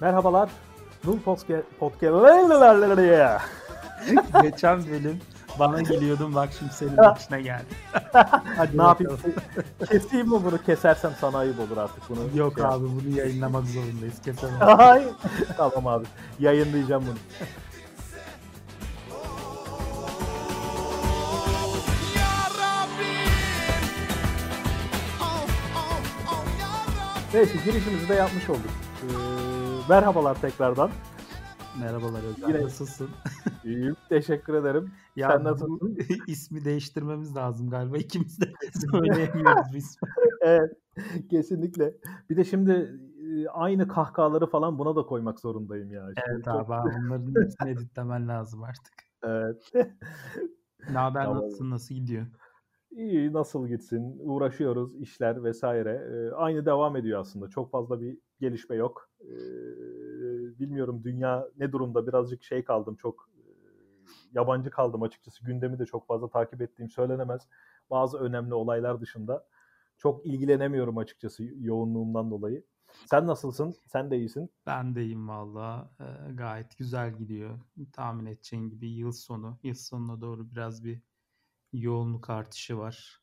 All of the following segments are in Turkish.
Merhabalar. Null Podcast Geçen bölüm bana geliyordum bak şimdi senin başına geldi. Hadi ne yapayım? Keseyim mi bunu? Kesersem sana ayıp olur artık bunu. Yok Şey- abi bunu yayınlamak zorundayız kesemem. Ay. tamam abi. Yayınlayacağım bunu. Neyse girişimizi de yapmış olduk. Ee, merhabalar tekrardan. Merhabalar Özlem. Yine- Nasılsın? İyiyim. Teşekkür ederim. Ya Sen nasılsın? ismi değiştirmemiz lazım galiba. İkimiz de söyleyemiyoruz ismi. Evet. Kesinlikle. Bir de şimdi e, aynı kahkahaları falan buna da koymak zorundayım ya. Şimdi Evet çok- abi, onların hepsini editlemen lazım artık. Evet. Ne haber Tamam. nasılsın? Nasıl gidiyor? İyi nasıl gitsin? Uğraşıyoruz işler vesaire. Ee, aynı devam ediyor aslında. Çok fazla bir gelişme yok. Ee, bilmiyorum dünya ne durumda. Birazcık şey kaldım. Çok e, yabancı kaldım açıkçası. Gündemi de çok fazla takip ettiğim söylenemez. Bazı önemli olaylar dışında çok ilgilenemiyorum açıkçası yoğunluğumdan dolayı. Sen nasılsın? Sen de iyisin. Ben de iyiyim valla. Ee, gayet güzel gidiyor. Tahmin edeceğin gibi yıl sonu. Yıl sonuna doğru biraz bir yoğunluk artışı var.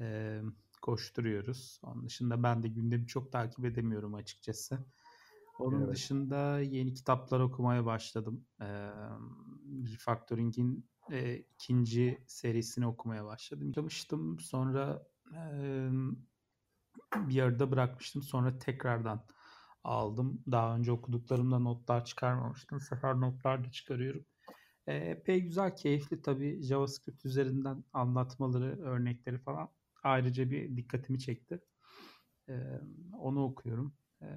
Ee, koşturuyoruz. Onun dışında ben de gündemi çok takip edemiyorum açıkçası. Onun Evet. dışında yeni kitaplar okumaya başladım. Ee, Refactoring'in e, ikinci serisini okumaya başladım. Başlamıştım sonra e, bir yarıda bırakmıştım. Sonra tekrardan aldım. Daha önce okuduklarımda notlar çıkarmamıştım. Bu sefer notlar da çıkarıyorum. Epey güzel, keyifli tabii JavaScript üzerinden anlatmaları, örnekleri falan ayrıca bir dikkatimi çekti. Ee, onu okuyorum.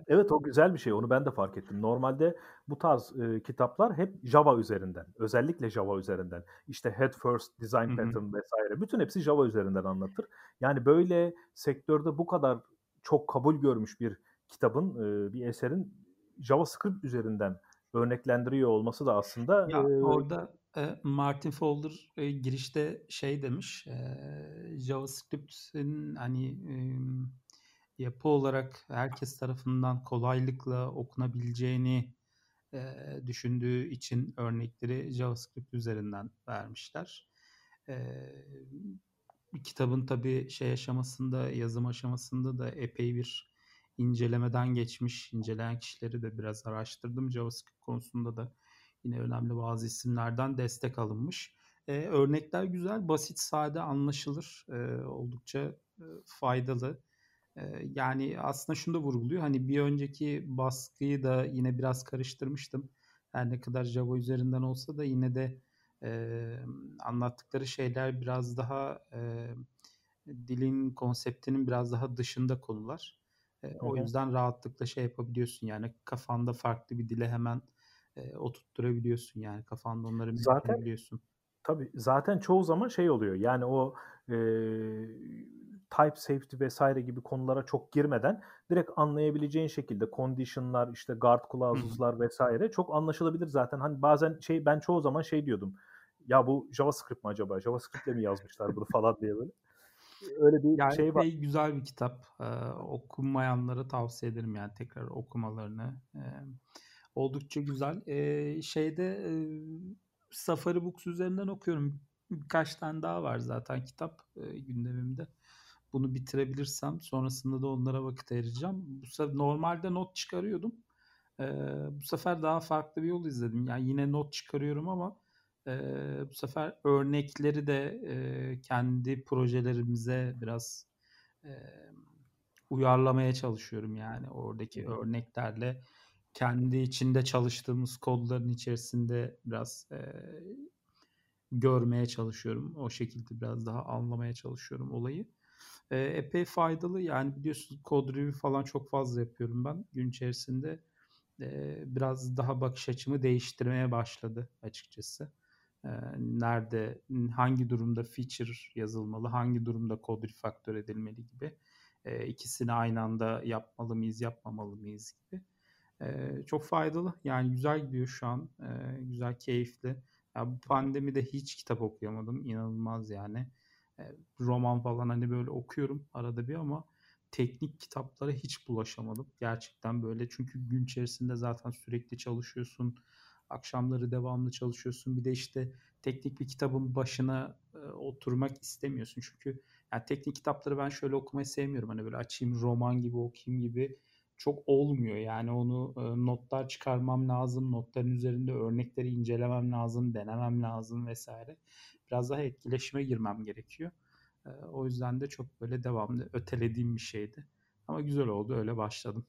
Evet o güzel bir şey. Onu ben de fark ettim. Normalde bu tarz e, kitaplar hep Java üzerinden. Özellikle Java üzerinden. İşte Head First, Design Hı hı. Pattern vesaire. Bütün hepsi Java üzerinden anlatır. Yani böyle sektörde bu kadar çok kabul görmüş bir kitabın, e, bir eserin JavaScript üzerinden örneklendiriyor olması da aslında Ya e, orada e, Martin Fowler e, girişte şey demiş, e, JavaScript'in hani e, yapı olarak herkes tarafından kolaylıkla okunabileceğini e, düşündüğü için örnekleri JavaScript üzerinden vermişler. E, kitabın tabii şey aşamasında, yazım aşamasında da epey bir incelemeden geçmiş. İnceleyen kişileri de biraz araştırdım. JavaScript konusunda da yine önemli bazı isimlerden destek alınmış. E, örnekler güzel, basit, sade, anlaşılır, e, oldukça e, faydalı. E, yani aslında şunu da vurguluyor. Hani bir önceki baskıyı da yine biraz karıştırmıştım. Her ne kadar Java üzerinden olsa da yine de e, anlattıkları şeyler biraz daha e, dilin konseptinin biraz daha dışında konular. E, o yüzden rahatlıkla şey yapabiliyorsun yani kafanda farklı bir dile hemen e, oturtturabiliyorsun yani kafanda onları Zaten- biliyorsun. Tabii zaten çoğu zaman şey oluyor. Yani o e, type safety vesaire gibi konulara çok girmeden direkt anlayabileceğin şekilde condition'lar, işte guard clauses'lar vesaire çok anlaşılabilir zaten. Hani bazen şey ben çoğu zaman şey diyordum. Ya bu JavaScript mi acaba? JavaScript'le mi yazmışlar bunu falan diye böyle. Öyle bir Yani şey var. güzel bir kitap. Ee, okunmayanlara tavsiye ederim yani tekrar okumalarını. Ee, oldukça güzel. Ee, şeyde e, Safari Books üzerinden okuyorum. Birkaç tane daha var zaten kitap e, gündemimde. Bunu bitirebilirsem sonrasında da onlara vakit ayıracağım. Bu sefer normalde not çıkarıyordum. Ee, bu sefer daha farklı bir yol izledim. Yani yine not çıkarıyorum ama e, bu sefer örnekleri de e, kendi projelerimize biraz e, uyarlamaya çalışıyorum yani oradaki örneklerle kendi içinde çalıştığımız kodların içerisinde biraz e, görmeye çalışıyorum. O şekilde biraz daha anlamaya çalışıyorum olayı. E, epey faydalı yani biliyorsunuz kod review falan çok fazla yapıyorum ben gün içerisinde. E, biraz daha bakış açımı değiştirmeye başladı açıkçası. Nerede, hangi durumda feature yazılmalı, hangi durumda kod refactor edilmeli gibi. İkisini aynı anda yapmalı mıyız, yapmamalı mıyız gibi. Çok faydalı. Yani güzel gidiyor şu an. Güzel, keyifli. Ya bu pandemide hiç kitap okuyamadım. İnanılmaz yani. Roman falan hani böyle okuyorum arada bir ama teknik kitaplara hiç bulaşamadım. Gerçekten böyle çünkü gün içerisinde zaten sürekli çalışıyorsun. Akşamları devamlı çalışıyorsun. Bir de işte teknik bir kitabın başına e, oturmak istemiyorsun. Çünkü yani teknik kitapları ben şöyle okumayı sevmiyorum. Hani böyle açayım roman gibi okuyayım gibi çok olmuyor. Yani onu e, notlar çıkarmam lazım. Notların üzerinde örnekleri incelemem lazım, denemem lazım vesaire. Biraz daha etkileşime girmem gerekiyor. E, o yüzden de çok böyle devamlı ötelediğim bir şeydi. Ama güzel oldu. Öyle başladım.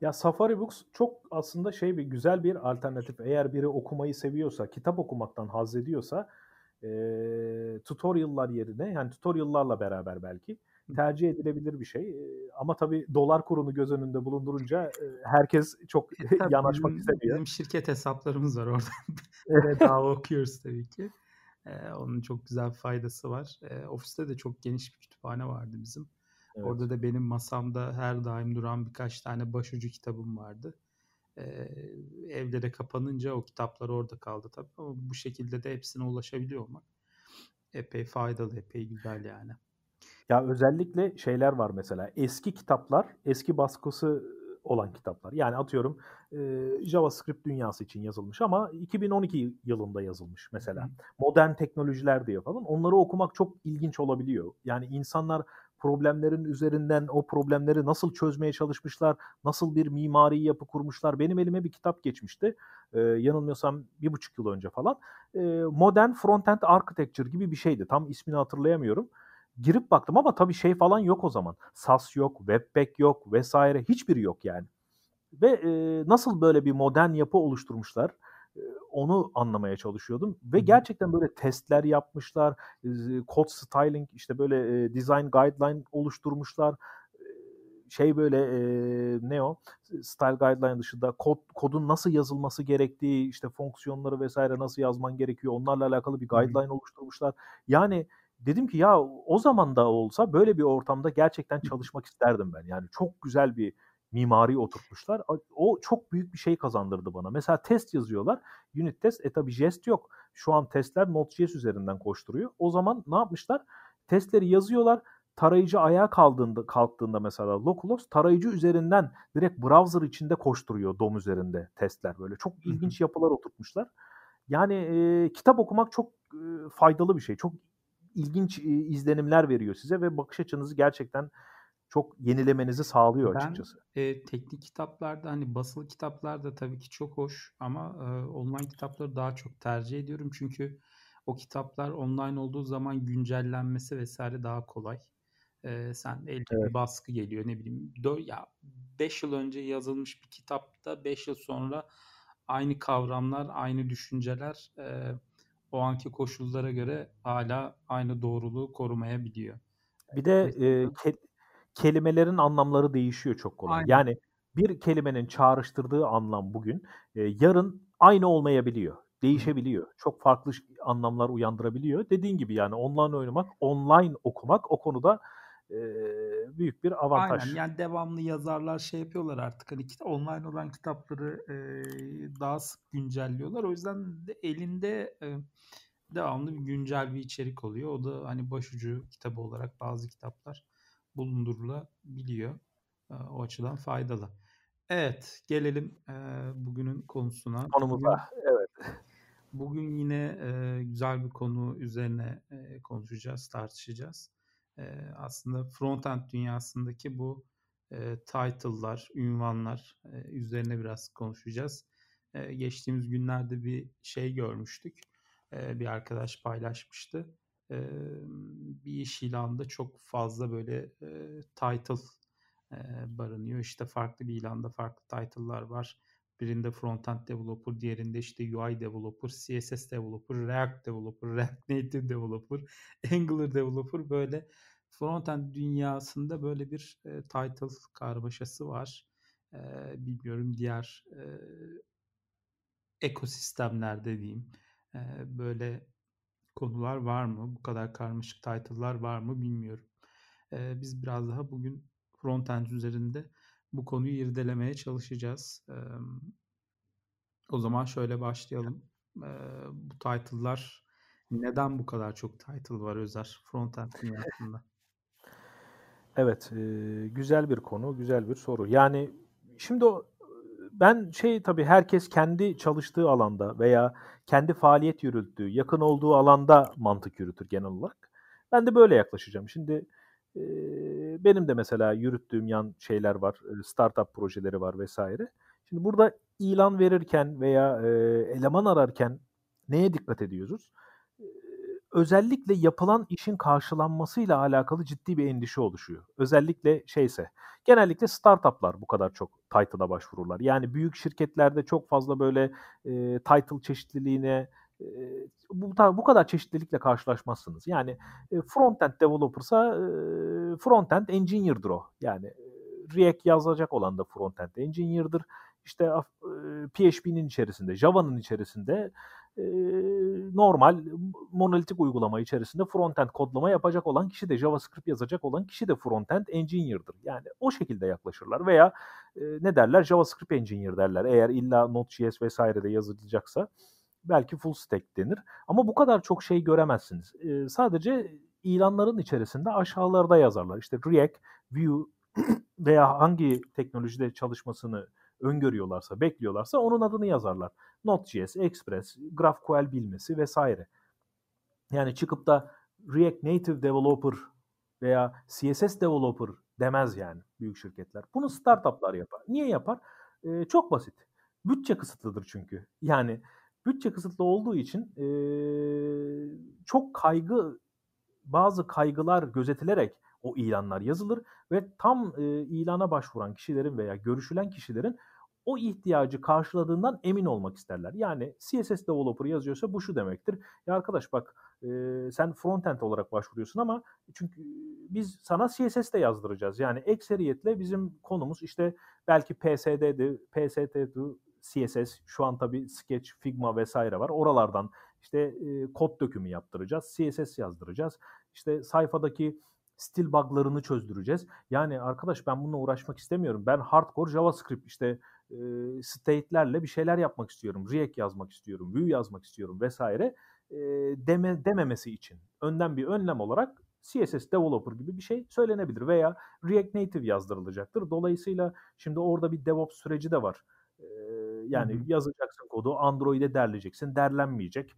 Ya Safari Books çok aslında şey bir güzel bir alternatif. Eğer biri okumayı seviyorsa, kitap okumaktan haz ediyorsa e, tutorial'lar yerine yani tutorial'larla beraber belki tercih edilebilir bir şey. E, ama tabii dolar kurunu göz önünde bulundurunca e, herkes çok e, yanaşmak bizim, istemiyor. Bizim şirket hesaplarımız var orada. Bedava okuyoruz tabii ki. E, onun çok güzel faydası var. E, ofiste de çok geniş bir kütüphane vardı bizim. Evet. Orada da benim masamda her daim duran birkaç tane başucu kitabım vardı. Ee, evlere kapanınca o kitaplar orada kaldı tabii ama bu şekilde de hepsine ulaşabiliyor olmak epey faydalı, epey güzel yani. Ya özellikle şeyler var mesela eski kitaplar, eski baskısı olan kitaplar. Yani atıyorum e, JavaScript dünyası için yazılmış ama 2012 yılında yazılmış mesela. Hı. Modern teknolojiler diye falan. Onları okumak çok ilginç olabiliyor. Yani insanlar problemlerin üzerinden o problemleri nasıl çözmeye çalışmışlar, nasıl bir mimari yapı kurmuşlar. Benim elime bir kitap geçmişti. Ee, yanılmıyorsam bir buçuk yıl önce falan. Ee, Modern Frontend Architecture gibi bir şeydi. Tam ismini hatırlayamıyorum. Girip baktım ama tabii şey falan yok o zaman. SAS yok, Webpack yok vesaire hiçbiri yok yani. Ve e, nasıl böyle bir modern yapı oluşturmuşlar? Onu anlamaya çalışıyordum ve gerçekten böyle testler yapmışlar, code styling işte böyle design guideline oluşturmuşlar. Şey böyle ne o? Style guideline dışında kod kodun nasıl yazılması gerektiği, işte fonksiyonları vesaire nasıl yazman gerekiyor onlarla alakalı bir guideline oluşturmuşlar. Yani dedim ki ya o zaman da olsa böyle bir ortamda gerçekten çalışmak isterdim ben. Yani çok güzel bir mimari oturtmuşlar. O çok büyük bir şey kazandırdı bana. Mesela test yazıyorlar. Unit test. E tabi jest yok. Şu an testler Node.js üzerinden koşturuyor. O zaman ne yapmışlar? Testleri yazıyorlar. Tarayıcı ayağa kaldığında, kalktığında mesela localhost tarayıcı üzerinden direkt browser içinde koşturuyor DOM üzerinde testler böyle. Çok ilginç yapılar oturtmuşlar. Yani e, kitap okumak çok e, faydalı bir şey. Çok ilginç e, izlenimler veriyor size ve bakış açınızı gerçekten çok yenilemenizi sağlıyor ben, açıkçası. E, teknik kitaplarda hani basılı kitaplar da tabii ki çok hoş ama e, online kitapları daha çok tercih ediyorum çünkü o kitaplar online olduğu zaman güncellenmesi vesaire daha kolay. E, sen elde evet. baskı geliyor ne bileyim. Dö ya 5 yıl önce yazılmış bir kitapta 5 yıl sonra aynı kavramlar, aynı düşünceler e, o anki koşullara göre hala aynı doğruluğu korumayabiliyor. Bir de e, ke- kelimelerin anlamları değişiyor çok kolay. Aynen. Yani bir kelimenin çağrıştırdığı anlam bugün e, yarın aynı olmayabiliyor. Değişebiliyor. Çok farklı anlamlar uyandırabiliyor. Dediğin gibi yani online oynamak, online okumak o konuda e, büyük bir avantaj. Aynen yani devamlı yazarlar şey yapıyorlar artık hani online olan kitapları e, daha sık güncelliyorlar. O yüzden de elinde e, devamlı bir güncel bir içerik oluyor. O da hani başucu kitabı olarak bazı kitaplar bulundurulabiliyor. O açıdan faydalı. Evet, gelelim bugünün konusuna. Konumuza, evet. Bugün yine güzel bir konu üzerine konuşacağız, tartışacağız. Aslında frontend dünyasındaki bu title'lar, ünvanlar üzerine biraz konuşacağız. Geçtiğimiz günlerde bir şey görmüştük. Bir arkadaş paylaşmıştı bir iş ilanında çok fazla böyle e, title e, barınıyor. İşte farklı bir ilanda farklı title'lar var. Birinde frontend developer, diğerinde işte UI developer, CSS developer, React developer, React Native developer, Angular developer böyle frontend dünyasında böyle bir e, title karmaşası var. E, bilmiyorum diğer e, ekosistemlerde diyeyim. E, böyle konular var mı? Bu kadar karmaşık title'lar var mı bilmiyorum. Ee, biz biraz daha bugün frontend üzerinde bu konuyu irdelemeye çalışacağız. Ee, o zaman şöyle başlayalım. Ee, bu title'lar neden bu kadar çok title var Özer frontend dünyasında? Evet, e, güzel bir konu, güzel bir soru. Yani şimdi o, ben şey tabii herkes kendi çalıştığı alanda veya kendi faaliyet yürüttüğü, yakın olduğu alanda mantık yürütür genel olarak. Ben de böyle yaklaşacağım. Şimdi e, benim de mesela yürüttüğüm yan şeyler var, startup projeleri var vesaire. Şimdi burada ilan verirken veya e, eleman ararken neye dikkat ediyoruz? Özellikle yapılan işin karşılanmasıyla alakalı ciddi bir endişe oluşuyor. Özellikle şeyse, genellikle startuplar bu kadar çok title'a başvururlar. Yani büyük şirketlerde çok fazla böyle e, title çeşitliliğine bu, bu kadar çeşitlilikle karşılaşmazsınız. Yani front-end developer'sa front-end engineer'dır o. Yani React yazacak olan da front-end engineer'dır. İşte PHP'nin içerisinde, Java'nın içerisinde normal monolitik uygulama içerisinde frontend kodlama yapacak olan kişi de JavaScript yazacak olan kişi de frontend engineer'dır. Yani o şekilde yaklaşırlar veya ne derler JavaScript engineer derler. Eğer illa Node.js vesaire de yazılacaksa belki full stack denir. Ama bu kadar çok şey göremezsiniz. sadece ilanların içerisinde aşağılarda yazarlar. İşte React, Vue veya hangi teknolojide çalışmasını öngörüyorlarsa, bekliyorlarsa onun adını yazarlar. Node.js, Express, GraphQL bilmesi vesaire. Yani çıkıp da React Native Developer veya CSS Developer demez yani büyük şirketler. Bunu startuplar yapar. Niye yapar? Ee, çok basit. Bütçe kısıtlıdır çünkü. Yani bütçe kısıtlı olduğu için e, çok kaygı, bazı kaygılar gözetilerek o ilanlar yazılır ve tam e, ilana başvuran kişilerin veya görüşülen kişilerin o ihtiyacı karşıladığından emin olmak isterler. Yani CSS developer yazıyorsa bu şu demektir. Ya arkadaş bak e, sen frontend olarak başvuruyorsun ama çünkü biz sana CSS de yazdıracağız. Yani ekseriyetle bizim konumuz işte belki PSD'di, PST'di, CSS, şu an tabii Sketch, Figma vesaire var. Oralardan işte e, kod dökümü yaptıracağız, CSS yazdıracağız. İşte sayfadaki stil bug'larını çözdüreceğiz. Yani arkadaş ben bununla uğraşmak istemiyorum. Ben hardcore JavaScript işte e, state'lerle bir şeyler yapmak istiyorum. React yazmak istiyorum, Vue yazmak istiyorum vesaire e, deme, dememesi için önden bir önlem olarak CSS developer gibi bir şey söylenebilir veya React Native yazdırılacaktır. Dolayısıyla şimdi orada bir DevOps süreci de var. Yani hı hı. yazacaksın kodu, Android'e derleyeceksin, derlenmeyecek.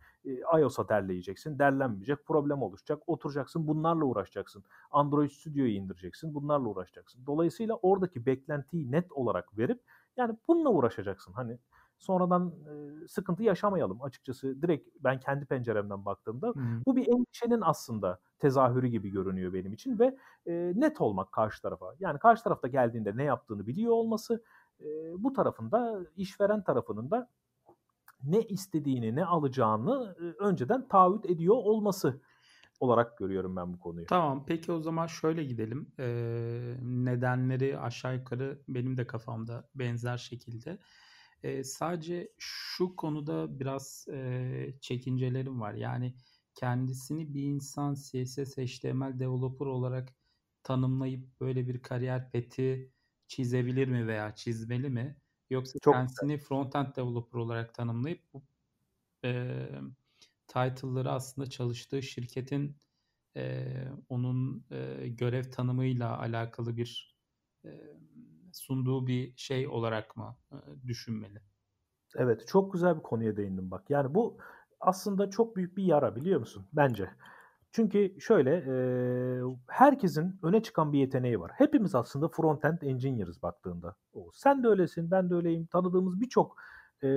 iOS'a derleyeceksin, derlenmeyecek. Problem oluşacak. Oturacaksın, bunlarla uğraşacaksın. Android Studio'yu indireceksin, bunlarla uğraşacaksın. Dolayısıyla oradaki beklentiyi net olarak verip yani bununla uğraşacaksın. Hani sonradan e, sıkıntı yaşamayalım açıkçası. Direkt ben kendi penceremden baktığımda hmm. bu bir endişenin aslında tezahürü gibi görünüyor benim için ve e, net olmak karşı tarafa. Yani karşı tarafta geldiğinde ne yaptığını biliyor olması, e, bu tarafında işveren tarafının da ne istediğini, ne alacağını e, önceden taahhüt ediyor olması olarak görüyorum ben bu konuyu. Tamam peki o zaman şöyle gidelim. Ee, nedenleri aşağı yukarı benim de kafamda benzer şekilde. Ee, sadece şu konuda biraz e, çekincelerim var. Yani kendisini bir insan CSS, HTML developer olarak tanımlayıp böyle bir kariyer peti çizebilir mi veya çizmeli mi? Yoksa Çok kendisini güzel. front-end developer olarak tanımlayıp bu e, title'ları aslında çalıştığı şirketin e, onun e, görev tanımıyla alakalı bir e, sunduğu bir şey olarak mı e, düşünmeli? Evet, çok güzel bir konuya değindim bak. Yani bu aslında çok büyük bir yara biliyor musun? Bence. Çünkü şöyle e, herkesin öne çıkan bir yeteneği var. Hepimiz aslında front-end engineer'ız baktığında. O, sen de öylesin, ben de öyleyim. Tanıdığımız birçok e,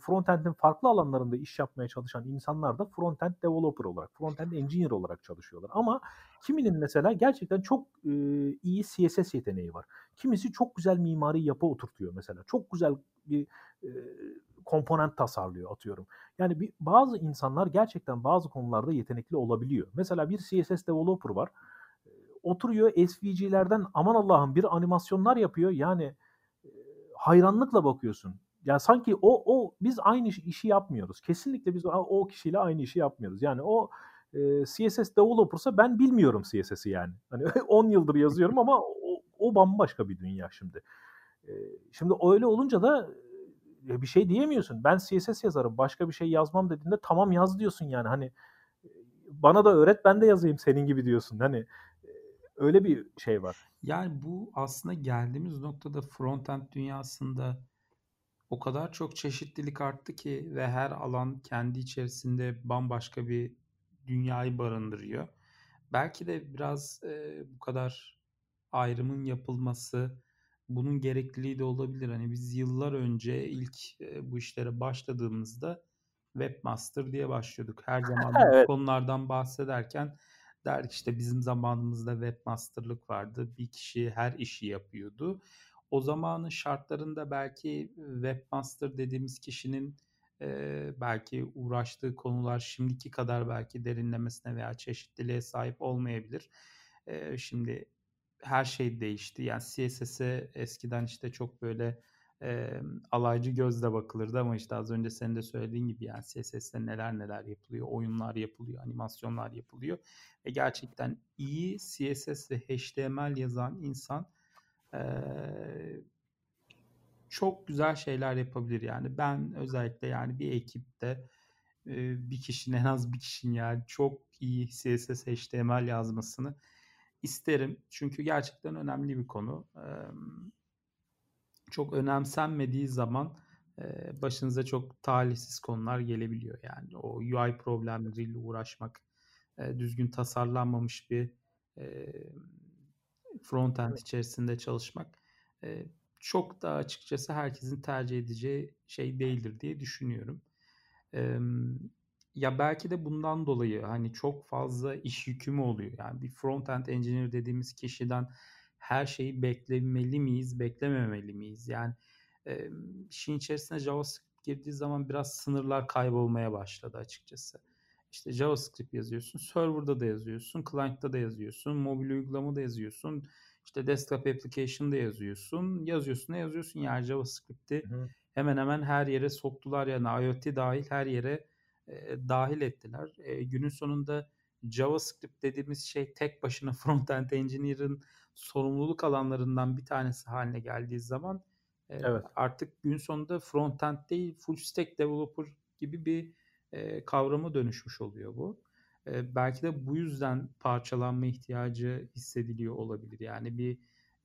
frontend'in farklı alanlarında iş yapmaya çalışan insanlar da frontend developer olarak, frontend engineer olarak çalışıyorlar. Ama kiminin mesela gerçekten çok e, iyi CSS yeteneği var. Kimisi çok güzel mimari yapı oturtuyor mesela. Çok güzel bir e, komponent tasarlıyor atıyorum. Yani bir, bazı insanlar gerçekten bazı konularda yetenekli olabiliyor. Mesela bir CSS developer var. Oturuyor SVG'lerden aman Allah'ım bir animasyonlar yapıyor. Yani hayranlıkla bakıyorsun. Yani sanki o o biz aynı işi yapmıyoruz. Kesinlikle biz o kişiyle aynı işi yapmıyoruz. Yani o e, CSS developer'sa ben bilmiyorum CSS'i yani. Hani 10 yıldır yazıyorum ama o, o bambaşka bir dünya şimdi. E, şimdi öyle olunca da bir şey diyemiyorsun. Ben CSS yazarım. Başka bir şey yazmam dediğinde tamam yaz diyorsun yani. Hani bana da öğret ben de yazayım senin gibi diyorsun. Hani Öyle bir şey var. Yani bu aslında geldiğimiz noktada frontend dünyasında o kadar çok çeşitlilik arttı ki ve her alan kendi içerisinde bambaşka bir dünyayı barındırıyor. Belki de biraz e, bu kadar ayrımın yapılması bunun gerekliliği de olabilir. Hani biz yıllar önce ilk e, bu işlere başladığımızda webmaster diye başlıyorduk. Her zaman evet. konulardan bahsederken derdik işte bizim zamanımızda webmasterlık vardı. Bir kişi her işi yapıyordu. O zamanın şartlarında belki webmaster dediğimiz kişinin e, belki uğraştığı konular şimdiki kadar belki derinlemesine veya çeşitliliğe sahip olmayabilir. E, şimdi her şey değişti. Yani CSS'e eskiden işte çok böyle e, alaycı gözle bakılırdı ama işte az önce senin de söylediğin gibi yani CSS'te neler neler yapılıyor, oyunlar yapılıyor, animasyonlar yapılıyor ve gerçekten iyi CSS ve HTML yazan insan e, çok güzel şeyler yapabilir yani ben özellikle yani bir ekipte e, bir kişinin en az bir kişinin yani çok iyi CSS HTML yazmasını isterim çünkü gerçekten önemli bir konu. E, çok önemsenmediği zaman e, başınıza çok talihsiz konular gelebiliyor. Yani o UI problemleriyle uğraşmak, e, düzgün tasarlanmamış bir e, frontend evet. içerisinde çalışmak e, çok da açıkçası herkesin tercih edeceği şey değildir diye düşünüyorum. E, ya belki de bundan dolayı hani çok fazla iş yükü mü oluyor? Yani bir front-end engineer dediğimiz kişiden her şeyi beklemeli miyiz, beklememeli miyiz? Yani e, işin içerisine JavaScript girdiği zaman biraz sınırlar kaybolmaya başladı açıkçası. İşte JavaScript yazıyorsun, server'da da yazıyorsun, client'ta da yazıyorsun, mobil uygulama da yazıyorsun, işte desktop application'da yazıyorsun, yazıyorsun ne yazıyorsun yani JavaScript'i hemen hemen her yere soktular yani IoT dahil her yere e, dahil ettiler. E, günün sonunda JavaScript dediğimiz şey tek başına front-end engineer'ın sorumluluk alanlarından bir tanesi haline geldiği zaman e, evet. artık gün sonunda front-end değil full stack developer gibi bir e, kavrama dönüşmüş oluyor bu. E, belki de bu yüzden parçalanma ihtiyacı hissediliyor olabilir. Yani bir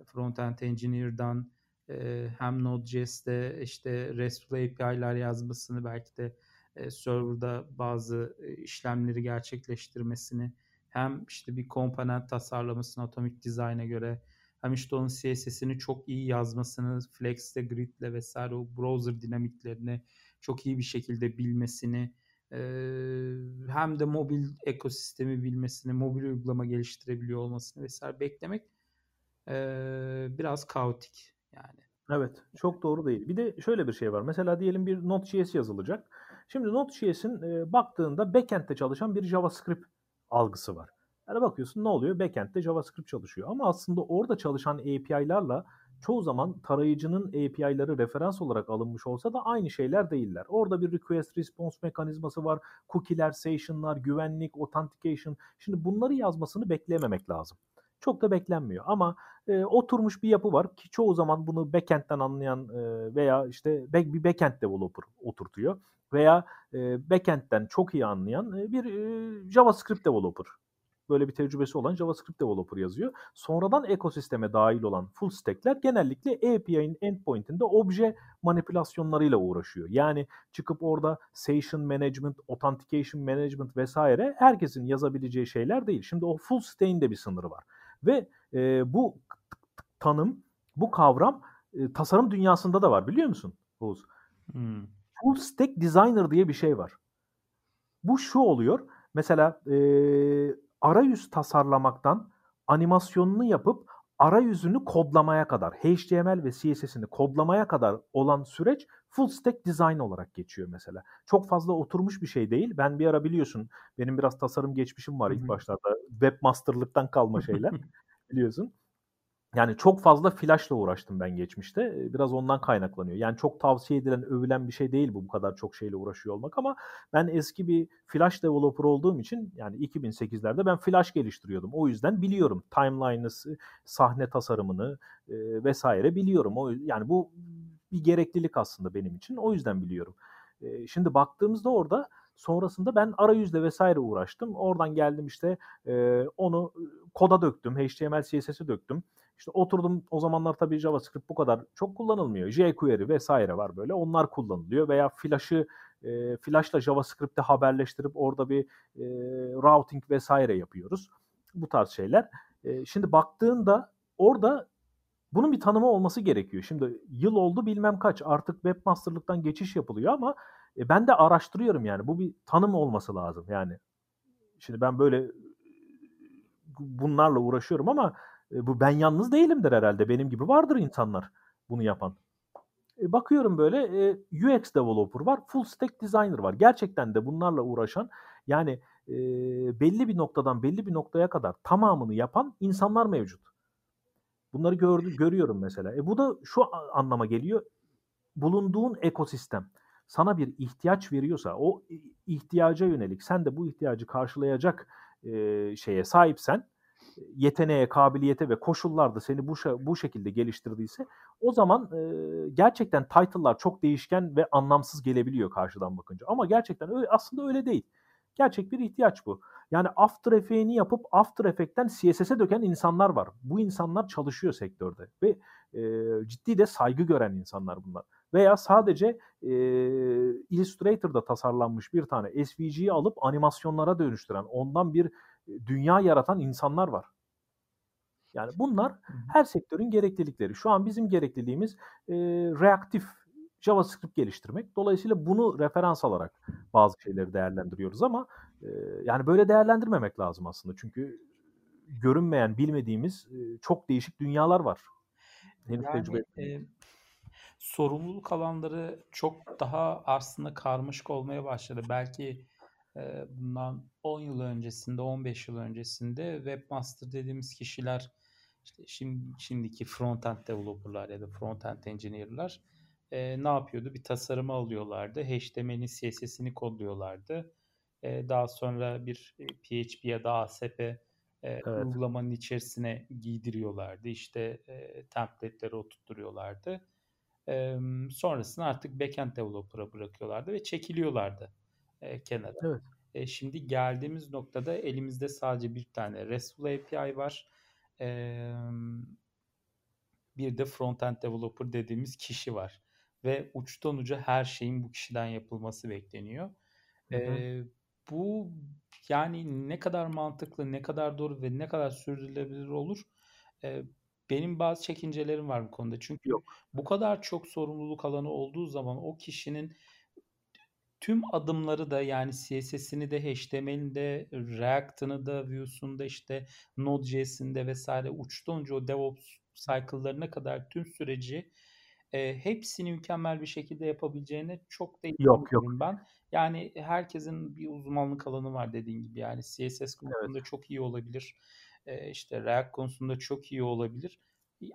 front-end engineer'dan e, hem Node.js'te işte RESTful API'ler yazmasını belki de e, serverda bazı e, işlemleri gerçekleştirmesini hem işte bir komponent tasarlamasını atomic design'a göre hem işte onun CSS'ini çok iyi yazmasını, Flex'te, Grid'le vesaire o browser dinamiklerini çok iyi bir şekilde bilmesini, hem de mobil ekosistemi bilmesini, mobil uygulama geliştirebiliyor olmasını vesaire beklemek biraz kaotik yani. Evet, çok doğru değil. Bir de şöyle bir şey var. Mesela diyelim bir Node.js yazılacak. Şimdi Node.js'in e, baktığında backend'te çalışan bir JavaScript algısı var. Yani bakıyorsun ne oluyor? Backend'de JavaScript çalışıyor. Ama aslında orada çalışan API'larla çoğu zaman tarayıcının API'ları referans olarak alınmış olsa da aynı şeyler değiller. Orada bir request response mekanizması var. Cookie'ler, session'lar, güvenlik, authentication. Şimdi bunları yazmasını beklememek lazım. Çok da beklenmiyor ama e, oturmuş bir yapı var ki çoğu zaman bunu backend'den anlayan e, veya işte back, bir backend developer oturtuyor veya e, backend'den çok iyi anlayan e, bir e, JavaScript developer böyle bir tecrübesi olan JavaScript developer yazıyor. Sonradan ekosisteme dahil olan full stack'ler genellikle API'nin endpoint'inde obje manipülasyonlarıyla uğraşıyor. Yani çıkıp orada session management, authentication management vesaire herkesin yazabileceği şeyler değil. Şimdi o full stack'in de bir sınırı var. Ve e, bu tanım, bu kavram e, tasarım dünyasında da var biliyor musun Oğuz? Hmm. Full stack designer diye bir şey var. Bu şu oluyor. Mesela e, arayüz tasarlamaktan animasyonunu yapıp arayüzünü kodlamaya kadar, HTML ve CSS'ini kodlamaya kadar olan süreç full stack design olarak geçiyor mesela. Çok fazla oturmuş bir şey değil. Ben bir ara biliyorsun benim biraz tasarım geçmişim var ilk başlarda. Webmasterlıktan kalma şeyler biliyorsun. Yani çok fazla flash'la uğraştım ben geçmişte. Biraz ondan kaynaklanıyor. Yani çok tavsiye edilen, övülen bir şey değil bu bu kadar çok şeyle uğraşıyor olmak ama ben eski bir flash developer olduğum için yani 2008'lerde ben flash geliştiriyordum. O yüzden biliyorum timeline'ı, sahne tasarımını e, vesaire biliyorum. O yani bu bir gereklilik aslında benim için. O yüzden biliyorum. E, şimdi baktığımızda orada Sonrasında ben arayüzle vesaire uğraştım. Oradan geldim işte e, onu koda döktüm. HTML, CSS'e döktüm. İşte oturdum o zamanlar tabii JavaScript bu kadar çok kullanılmıyor. jQuery vesaire var böyle. Onlar kullanılıyor veya Flash'ı e, Flash'la JavaScript'te haberleştirip orada bir e, routing vesaire yapıyoruz. Bu tarz şeyler. E, şimdi baktığında orada bunun bir tanımı olması gerekiyor. Şimdi yıl oldu bilmem kaç artık webmasterlıktan geçiş yapılıyor ama e, ben de araştırıyorum yani. Bu bir tanım olması lazım yani. Şimdi ben böyle bunlarla uğraşıyorum ama e, bu ben yalnız değilimdir herhalde. Benim gibi vardır insanlar bunu yapan. E, bakıyorum böyle e, UX developer var, full stack designer var. Gerçekten de bunlarla uğraşan yani e, belli bir noktadan belli bir noktaya kadar tamamını yapan insanlar mevcut. Bunları gördü, görüyorum mesela. E, bu da şu anlama geliyor. Bulunduğun ekosistem sana bir ihtiyaç veriyorsa o ihtiyaca yönelik sen de bu ihtiyacı karşılayacak e, şeye sahipsen yeteneğe, kabiliyete ve koşullarda seni bu bu şekilde geliştirdiyse o zaman e, gerçekten title'lar çok değişken ve anlamsız gelebiliyor karşıdan bakınca. Ama gerçekten öyle aslında öyle değil. Gerçek bir ihtiyaç bu. Yani After Effects'ini yapıp After Effects'ten CSS'e döken insanlar var. Bu insanlar çalışıyor sektörde ve e, ciddi de saygı gören insanlar bunlar. Veya sadece e, Illustrator'da tasarlanmış bir tane SVG'yi alıp animasyonlara dönüştüren, ondan bir dünya yaratan insanlar var. Yani bunlar her sektörün gereklilikleri. Şu an bizim gerekliliğimiz e, reaktif JavaScript geliştirmek. Dolayısıyla bunu referans alarak bazı şeyleri değerlendiriyoruz ama e, yani böyle değerlendirmemek lazım aslında. Çünkü görünmeyen, bilmediğimiz e, çok değişik dünyalar var. Henüz yani, tecrübe e, sorumluluk alanları çok daha aslında karmaşık olmaya başladı. Belki e, bundan 10 yıl öncesinde, 15 yıl öncesinde webmaster dediğimiz kişiler işte şimdi şimdiki frontend developerlar ya da frontend engineer'lar e, ne yapıyordu? Bir tasarımı alıyorlardı. HTML'in CSS'ini kodluyorlardı. E, daha sonra bir PHP ya da ASP e, evet. uygulamanın içerisine giydiriyorlardı. İşte e, template'leri oturtturuyorlardı. E, sonrasında artık backend developer'a bırakıyorlardı ve çekiliyorlardı e, kenara. Evet. E, şimdi geldiğimiz noktada elimizde sadece bir tane RESTful API var. E, bir de frontend developer dediğimiz kişi var. Ve uçtan uca her şeyin bu kişiden yapılması bekleniyor. Hı hı. E, bu yani ne kadar mantıklı, ne kadar doğru ve ne kadar sürdürülebilir olur? E, benim bazı çekincelerim var bu konuda. Çünkü Yok. bu kadar çok sorumluluk alanı olduğu zaman o kişinin tüm adımları da yani CSS'ini de HTML'ini de React'ını da Vue's'unu da işte Node.js'inde vesaire uçtan uca o DevOps cycle'larına kadar tüm süreci e, hepsini mükemmel bir şekilde yapabileceğine çok da yok, yok. ben. Yani herkesin bir uzmanlık alanı var dediğin gibi. Yani CSS konusunda evet. çok iyi olabilir. E, işte React konusunda çok iyi olabilir.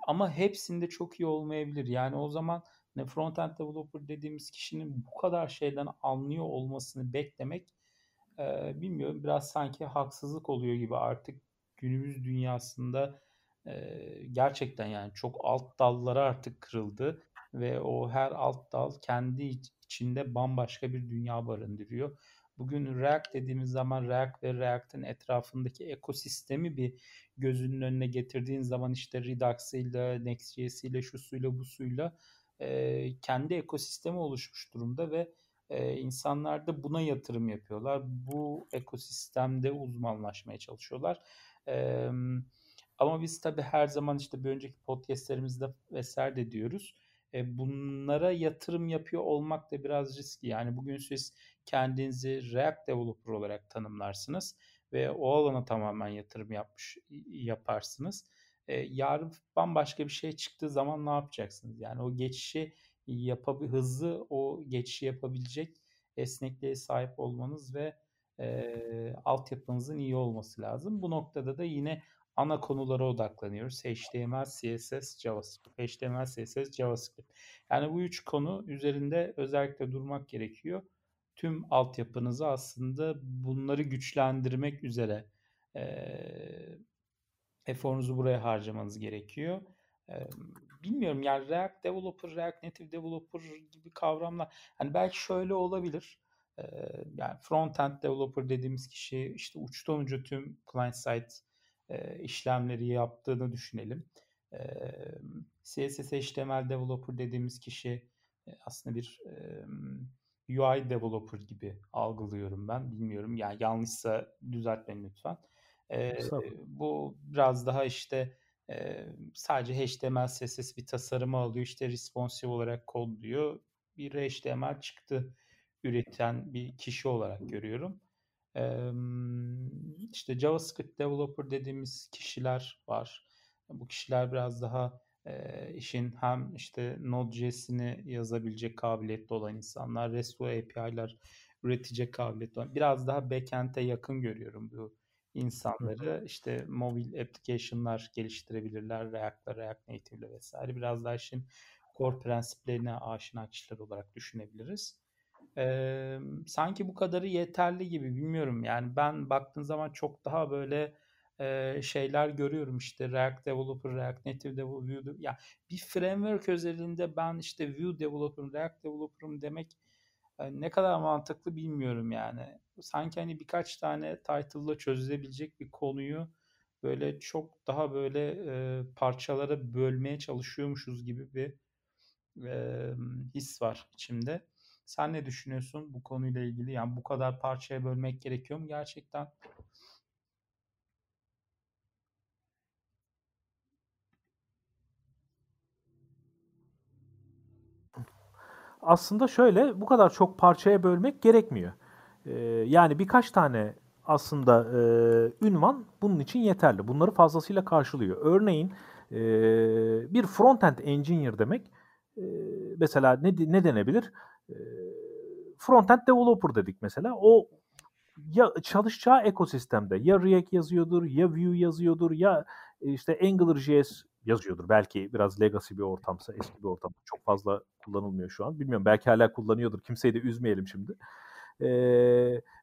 Ama hepsinde çok iyi olmayabilir. Yani o zaman ne front-end developer dediğimiz kişinin bu kadar şeyden anlıyor olmasını beklemek e, bilmiyorum biraz sanki haksızlık oluyor gibi artık günümüz dünyasında e, gerçekten yani çok alt dallara artık kırıldı ve o her alt dal kendi içinde bambaşka bir dünya barındırıyor. Bugün React dediğimiz zaman React ve React'ın etrafındaki ekosistemi bir gözünün önüne getirdiğin zaman işte Redux'ıyla, Next.js'iyle, şu suyla, bu suyla e, kendi ekosistemi oluşmuş durumda ve e, insanlar da buna yatırım yapıyorlar. Bu ekosistemde uzmanlaşmaya çalışıyorlar. E, ama biz tabii her zaman işte bir önceki podcastlerimizde vesaire de diyoruz. E, bunlara yatırım yapıyor olmak da biraz riskli. Yani bugün siz kendinizi React developer olarak tanımlarsınız ve o alana tamamen yatırım yapmış yaparsınız e, yarın bambaşka bir şey çıktığı zaman ne yapacaksınız? Yani o geçişi yapabil hızlı o geçişi yapabilecek esnekliğe sahip olmanız ve e, altyapınızın iyi olması lazım. Bu noktada da yine ana konulara odaklanıyoruz. HTML, CSS, JavaScript. HTML, CSS, JavaScript. Yani bu üç konu üzerinde özellikle durmak gerekiyor. Tüm altyapınızı aslında bunları güçlendirmek üzere e, eforunuzu buraya harcamanız gerekiyor. bilmiyorum yani React Developer, React Native Developer gibi kavramlar. Hani belki şöyle olabilir. yani front-end developer dediğimiz kişi işte uçtan uca tüm client side işlemleri yaptığını düşünelim. CSS HTML developer dediğimiz kişi aslında bir UI developer gibi algılıyorum ben. Bilmiyorum yani yanlışsa düzeltmeyin lütfen. bu biraz daha işte sadece HTML CSS bir tasarımı alıyor. işte responsive olarak kodluyor. Bir HTML çıktı üreten bir kişi olarak görüyorum. İşte JavaScript developer dediğimiz kişiler var. Bu kişiler biraz daha işin hem işte Node.js'ini yazabilecek kabiliyetli olan insanlar, RESTful API'ler üretecek kabiliyetli olan, biraz daha backend'e yakın görüyorum bu insanları. İşte mobil application'lar geliştirebilirler, React'la, React Native'le vesaire. Biraz daha işin core prensiplerine aşina kişiler olarak düşünebiliriz. Ee, sanki bu kadarı yeterli gibi bilmiyorum. Yani ben baktığın zaman çok daha böyle e, şeyler görüyorum işte React Developer, React Native Developer, Vue ya bir framework özelinde ben işte Vue Developer'ım, React Developer'ım demek e, ne kadar mantıklı bilmiyorum yani. Sanki hani birkaç tane title'la çözülebilecek bir konuyu böyle çok daha böyle e, parçalara bölmeye çalışıyormuşuz gibi bir e, his var içimde. Sen ne düşünüyorsun bu konuyla ilgili? Yani bu kadar parçaya bölmek gerekiyor mu gerçekten? Aslında şöyle bu kadar çok parçaya bölmek gerekmiyor. Ee, yani birkaç tane aslında e, ünvan bunun için yeterli. Bunları fazlasıyla karşılıyor. Örneğin e, bir front-end engineer demek e, mesela ne, ne denebilir? E, front-end developer dedik mesela. O ya çalışacağı ekosistemde ya React yazıyordur, ya Vue yazıyordur, ya işte AngularJS yazıyordur. Belki biraz legacy bir ortamsa, eski bir ortam. Çok fazla kullanılmıyor şu an. Bilmiyorum belki hala kullanıyordur. Kimseyi de üzmeyelim şimdi. E,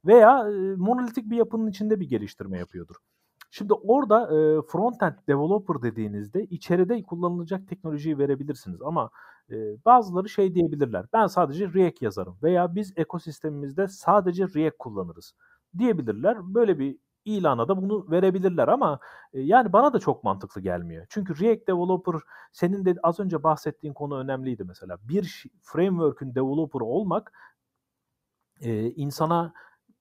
veya monolitik bir yapının içinde bir geliştirme yapıyordur. Şimdi orada e, front-end developer dediğinizde içeride kullanılacak teknolojiyi verebilirsiniz ama e, bazıları şey diyebilirler. Ben sadece React yazarım veya biz ekosistemimizde sadece React kullanırız diyebilirler. Böyle bir ilana da bunu verebilirler ama e, yani bana da çok mantıklı gelmiyor. Çünkü React Developer senin de az önce bahsettiğin konu önemliydi mesela. Bir framework'ün developer olmak e, insana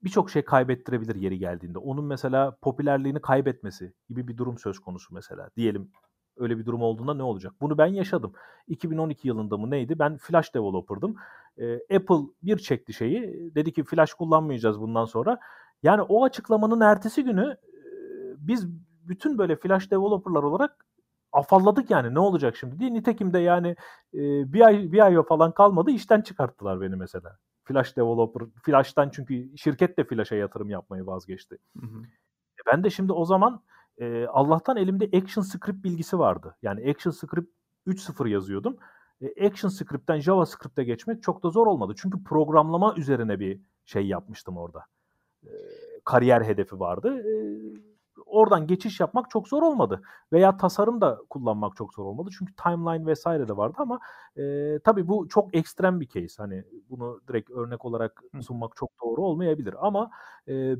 birçok şey kaybettirebilir yeri geldiğinde. Onun mesela popülerliğini kaybetmesi gibi bir durum söz konusu mesela. Diyelim öyle bir durum olduğunda ne olacak? Bunu ben yaşadım. 2012 yılında mı neydi? Ben Flash developer'dım. E, Apple bir çekti şeyi. Dedi ki Flash kullanmayacağız bundan sonra. Yani o açıklamanın ertesi günü biz bütün böyle Flash developer'lar olarak afalladık yani ne olacak şimdi diye. Nitekim de yani bir ay bir ay falan kalmadı işten çıkarttılar beni mesela. Flash developer, Flash'tan çünkü şirket de Flash'a yatırım yapmayı vazgeçti. Hı hı. E ben de şimdi o zaman e, Allah'tan elimde Action Script bilgisi vardı. Yani Action Script 3.0 yazıyordum. E, Action Script'ten JavaScript'e geçmek çok da zor olmadı. Çünkü programlama üzerine bir şey yapmıştım orada. E, kariyer hedefi vardı. E, oradan geçiş yapmak çok zor olmadı. Veya tasarım da kullanmak çok zor olmadı. Çünkü timeline vesaire de vardı ama e, tabii bu çok ekstrem bir case. Hani bunu direkt örnek olarak sunmak çok doğru olmayabilir. Ama e,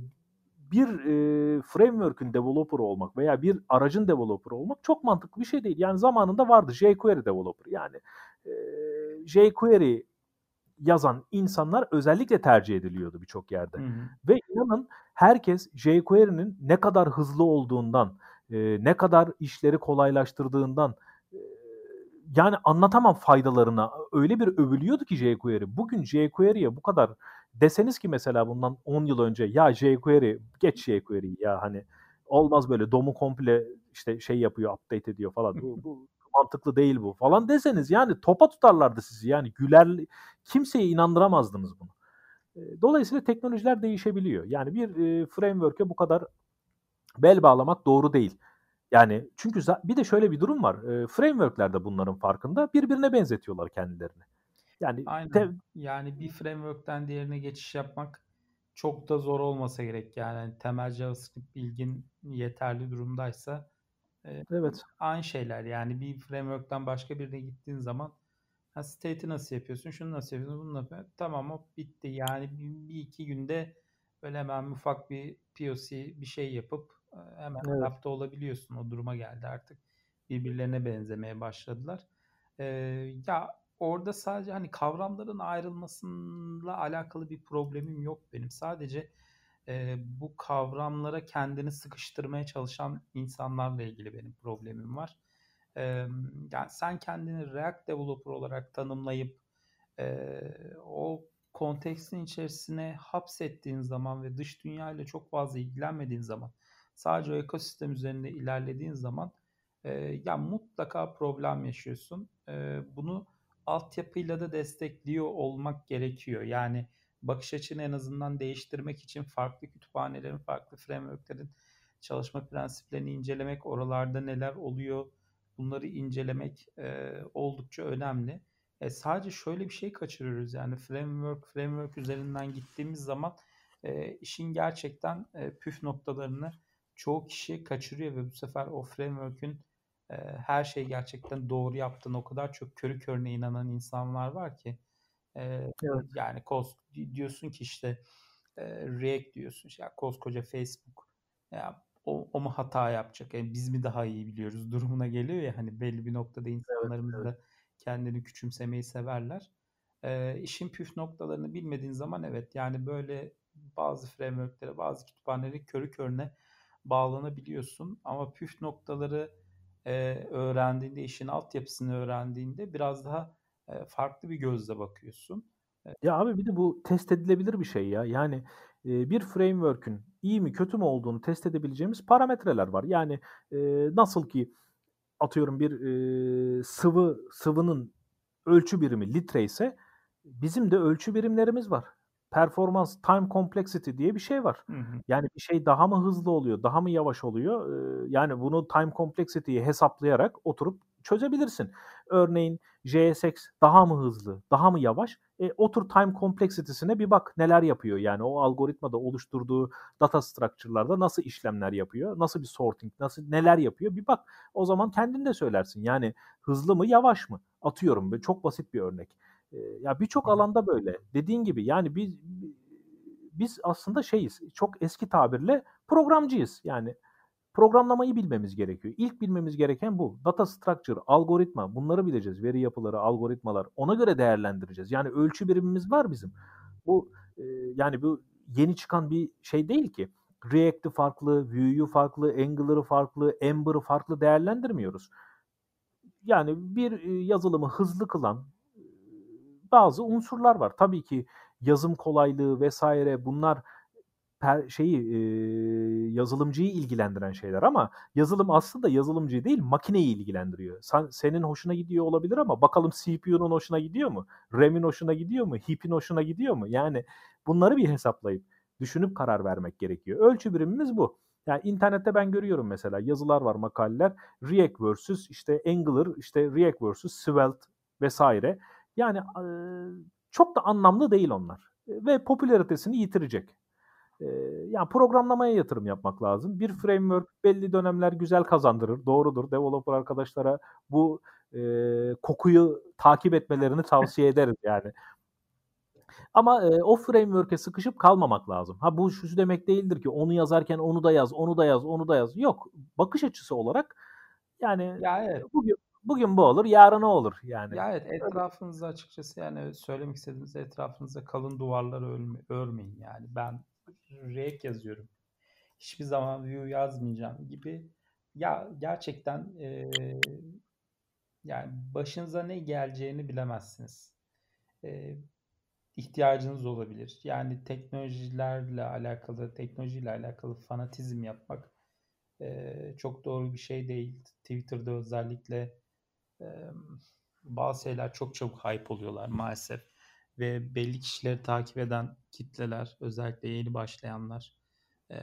bir e, framework'ün developer olmak veya bir aracın developer olmak çok mantıklı bir şey değil. Yani zamanında vardı jQuery developer. Yani e, jQuery yazan insanlar özellikle tercih ediliyordu birçok yerde. Hı hı. Ve inanın herkes jQuery'nin ne kadar hızlı olduğundan, e, ne kadar işleri kolaylaştırdığından e, yani anlatamam faydalarına. Öyle bir övülüyordu ki jQuery. Bugün jQuery'ye bu kadar deseniz ki mesela bundan 10 yıl önce ya jQuery geç jQuery ya hani olmaz böyle domu komple işte şey yapıyor update ediyor falan. Bu, bu mantıklı değil bu falan deseniz yani topa tutarlardı sizi yani güler kimseye inandıramazdınız bunu. Dolayısıyla teknolojiler değişebiliyor. Yani bir e, framework'e bu kadar bel bağlamak doğru değil. Yani çünkü bir de şöyle bir durum var. E, framework'ler de bunların farkında. Birbirine benzetiyorlar kendilerini. Yani Aynen. Te- yani bir framework'ten diğerine geçiş yapmak çok da zor olmasa gerek. Yani temel JavaScript bilgin yeterli durumdaysa evet. aynı şeyler. Yani bir framework'ten başka birine gittiğin zaman Ha, state'i nasıl yapıyorsun? Şunu nasıl yapıyorsun? Bunu nasıl yapıyorsun? Tamam o bitti. Yani bir, bir iki günde böyle hemen ufak bir POC bir şey yapıp hemen evet. adapte olabiliyorsun. O duruma geldi artık. Birbirlerine benzemeye başladılar. Ee, ya orada sadece hani kavramların ayrılmasıyla alakalı bir problemim yok benim. Sadece e, bu kavramlara kendini sıkıştırmaya çalışan insanlarla ilgili benim problemim var. E, yani sen kendini React Developer olarak tanımlayıp e, o kontekstin içerisine hapsettiğin zaman ve dış dünya ile çok fazla ilgilenmediğin zaman sadece o ekosistem üzerinde ilerlediğin zaman e, ya mutlaka problem yaşıyorsun. E, bunu altyapıyla da destekliyor olmak gerekiyor. Yani bakış açını en azından değiştirmek için farklı kütüphanelerin, farklı frameworklerin çalışma prensiplerini incelemek, oralarda neler oluyor bunları incelemek e, oldukça önemli. E, sadece şöyle bir şey kaçırıyoruz yani framework framework üzerinden gittiğimiz zaman e, işin gerçekten e, püf noktalarını çoğu kişi kaçırıyor ve bu sefer o framework'ün e, her şeyi gerçekten doğru yaptığını o kadar çok körü körüne inanan insanlar var ki e, evet. yani kos diyorsun ki işte e, React diyorsun işte ya koskoca Facebook ya o, o mu hata yapacak yani biz mi daha iyi biliyoruz durumuna geliyor ya hani belli bir noktada insanlarımız evet, evet. da kendini küçümsemeyi severler. E, işin püf noktalarını bilmediğin zaman evet yani böyle bazı frameworklere bazı kütüphanelere körü körüne bağlanabiliyorsun ama püf noktaları e, öğrendiğinde, işin altyapısını öğrendiğinde biraz daha e, farklı bir gözle bakıyorsun. Ya abi bir de bu test edilebilir bir şey ya. Yani e, bir framework'ün iyi mi kötü mü olduğunu test edebileceğimiz parametreler var. Yani e, nasıl ki atıyorum bir e, sıvı sıvının ölçü birimi litre ise bizim de ölçü birimlerimiz var performans time complexity diye bir şey var. Hı hı. Yani bir şey daha mı hızlı oluyor, daha mı yavaş oluyor? Yani bunu time complexity'yi hesaplayarak oturup çözebilirsin. Örneğin JSX daha mı hızlı, daha mı yavaş? E, otur time complexity'sine bir bak neler yapıyor. Yani o algoritmada oluşturduğu data structure'larda nasıl işlemler yapıyor, nasıl bir sorting, nasıl neler yapıyor bir bak. O zaman kendin de söylersin. Yani hızlı mı, yavaş mı? Atıyorum çok basit bir örnek ya birçok alanda böyle. Dediğin gibi yani biz biz aslında şeyiz. Çok eski tabirle programcıyız. Yani programlamayı bilmemiz gerekiyor. İlk bilmemiz gereken bu. Data structure, algoritma bunları bileceğiz. Veri yapıları, algoritmalar. Ona göre değerlendireceğiz. Yani ölçü birimimiz var bizim. Bu yani bu yeni çıkan bir şey değil ki. React'i farklı, Vue'yu farklı, Angular'ı farklı, Ember'ı farklı değerlendirmiyoruz. Yani bir yazılımı hızlı kılan, bazı unsurlar var. Tabii ki yazım kolaylığı vesaire bunlar per, şeyi e, yazılımcıyı ilgilendiren şeyler ama yazılım aslında yazılımcıyı değil makineyi ilgilendiriyor. Sen, senin hoşuna gidiyor olabilir ama bakalım CPU'nun hoşuna gidiyor mu? RAM'in hoşuna gidiyor mu? Heap'in hoşuna gidiyor mu? Yani bunları bir hesaplayıp düşünüp karar vermek gerekiyor. Ölçü birimimiz bu. Yani internette ben görüyorum mesela yazılar var makaleler React versus işte Angular işte React versus Svelte vesaire. Yani çok da anlamlı değil onlar. Ve popülaritesini yitirecek. Yani programlamaya yatırım yapmak lazım. Bir framework belli dönemler güzel kazandırır. Doğrudur. Developer arkadaşlara bu e, kokuyu takip etmelerini tavsiye ederiz yani. Ama e, o framework'e sıkışıp kalmamak lazım. Ha bu şu demek değildir ki onu yazarken onu da yaz, onu da yaz, onu da yaz. Yok. Bakış açısı olarak yani ya evet. bugün bugün bu olur, yarın o olur yani. Ya evet etrafınızda açıkçası yani söylemek istediğiniz etrafınızda kalın duvarlar örme, örmeyin yani. Ben React yazıyorum. Hiçbir zaman Vue yazmayacağım gibi. Ya gerçekten e, yani başınıza ne geleceğini bilemezsiniz. E, ihtiyacınız olabilir. Yani teknolojilerle alakalı, teknolojiyle alakalı fanatizm yapmak e, çok doğru bir şey değil. Twitter'da özellikle bazı şeyler çok çabuk hype oluyorlar maalesef. Ve belli kişileri takip eden kitleler, özellikle yeni başlayanlar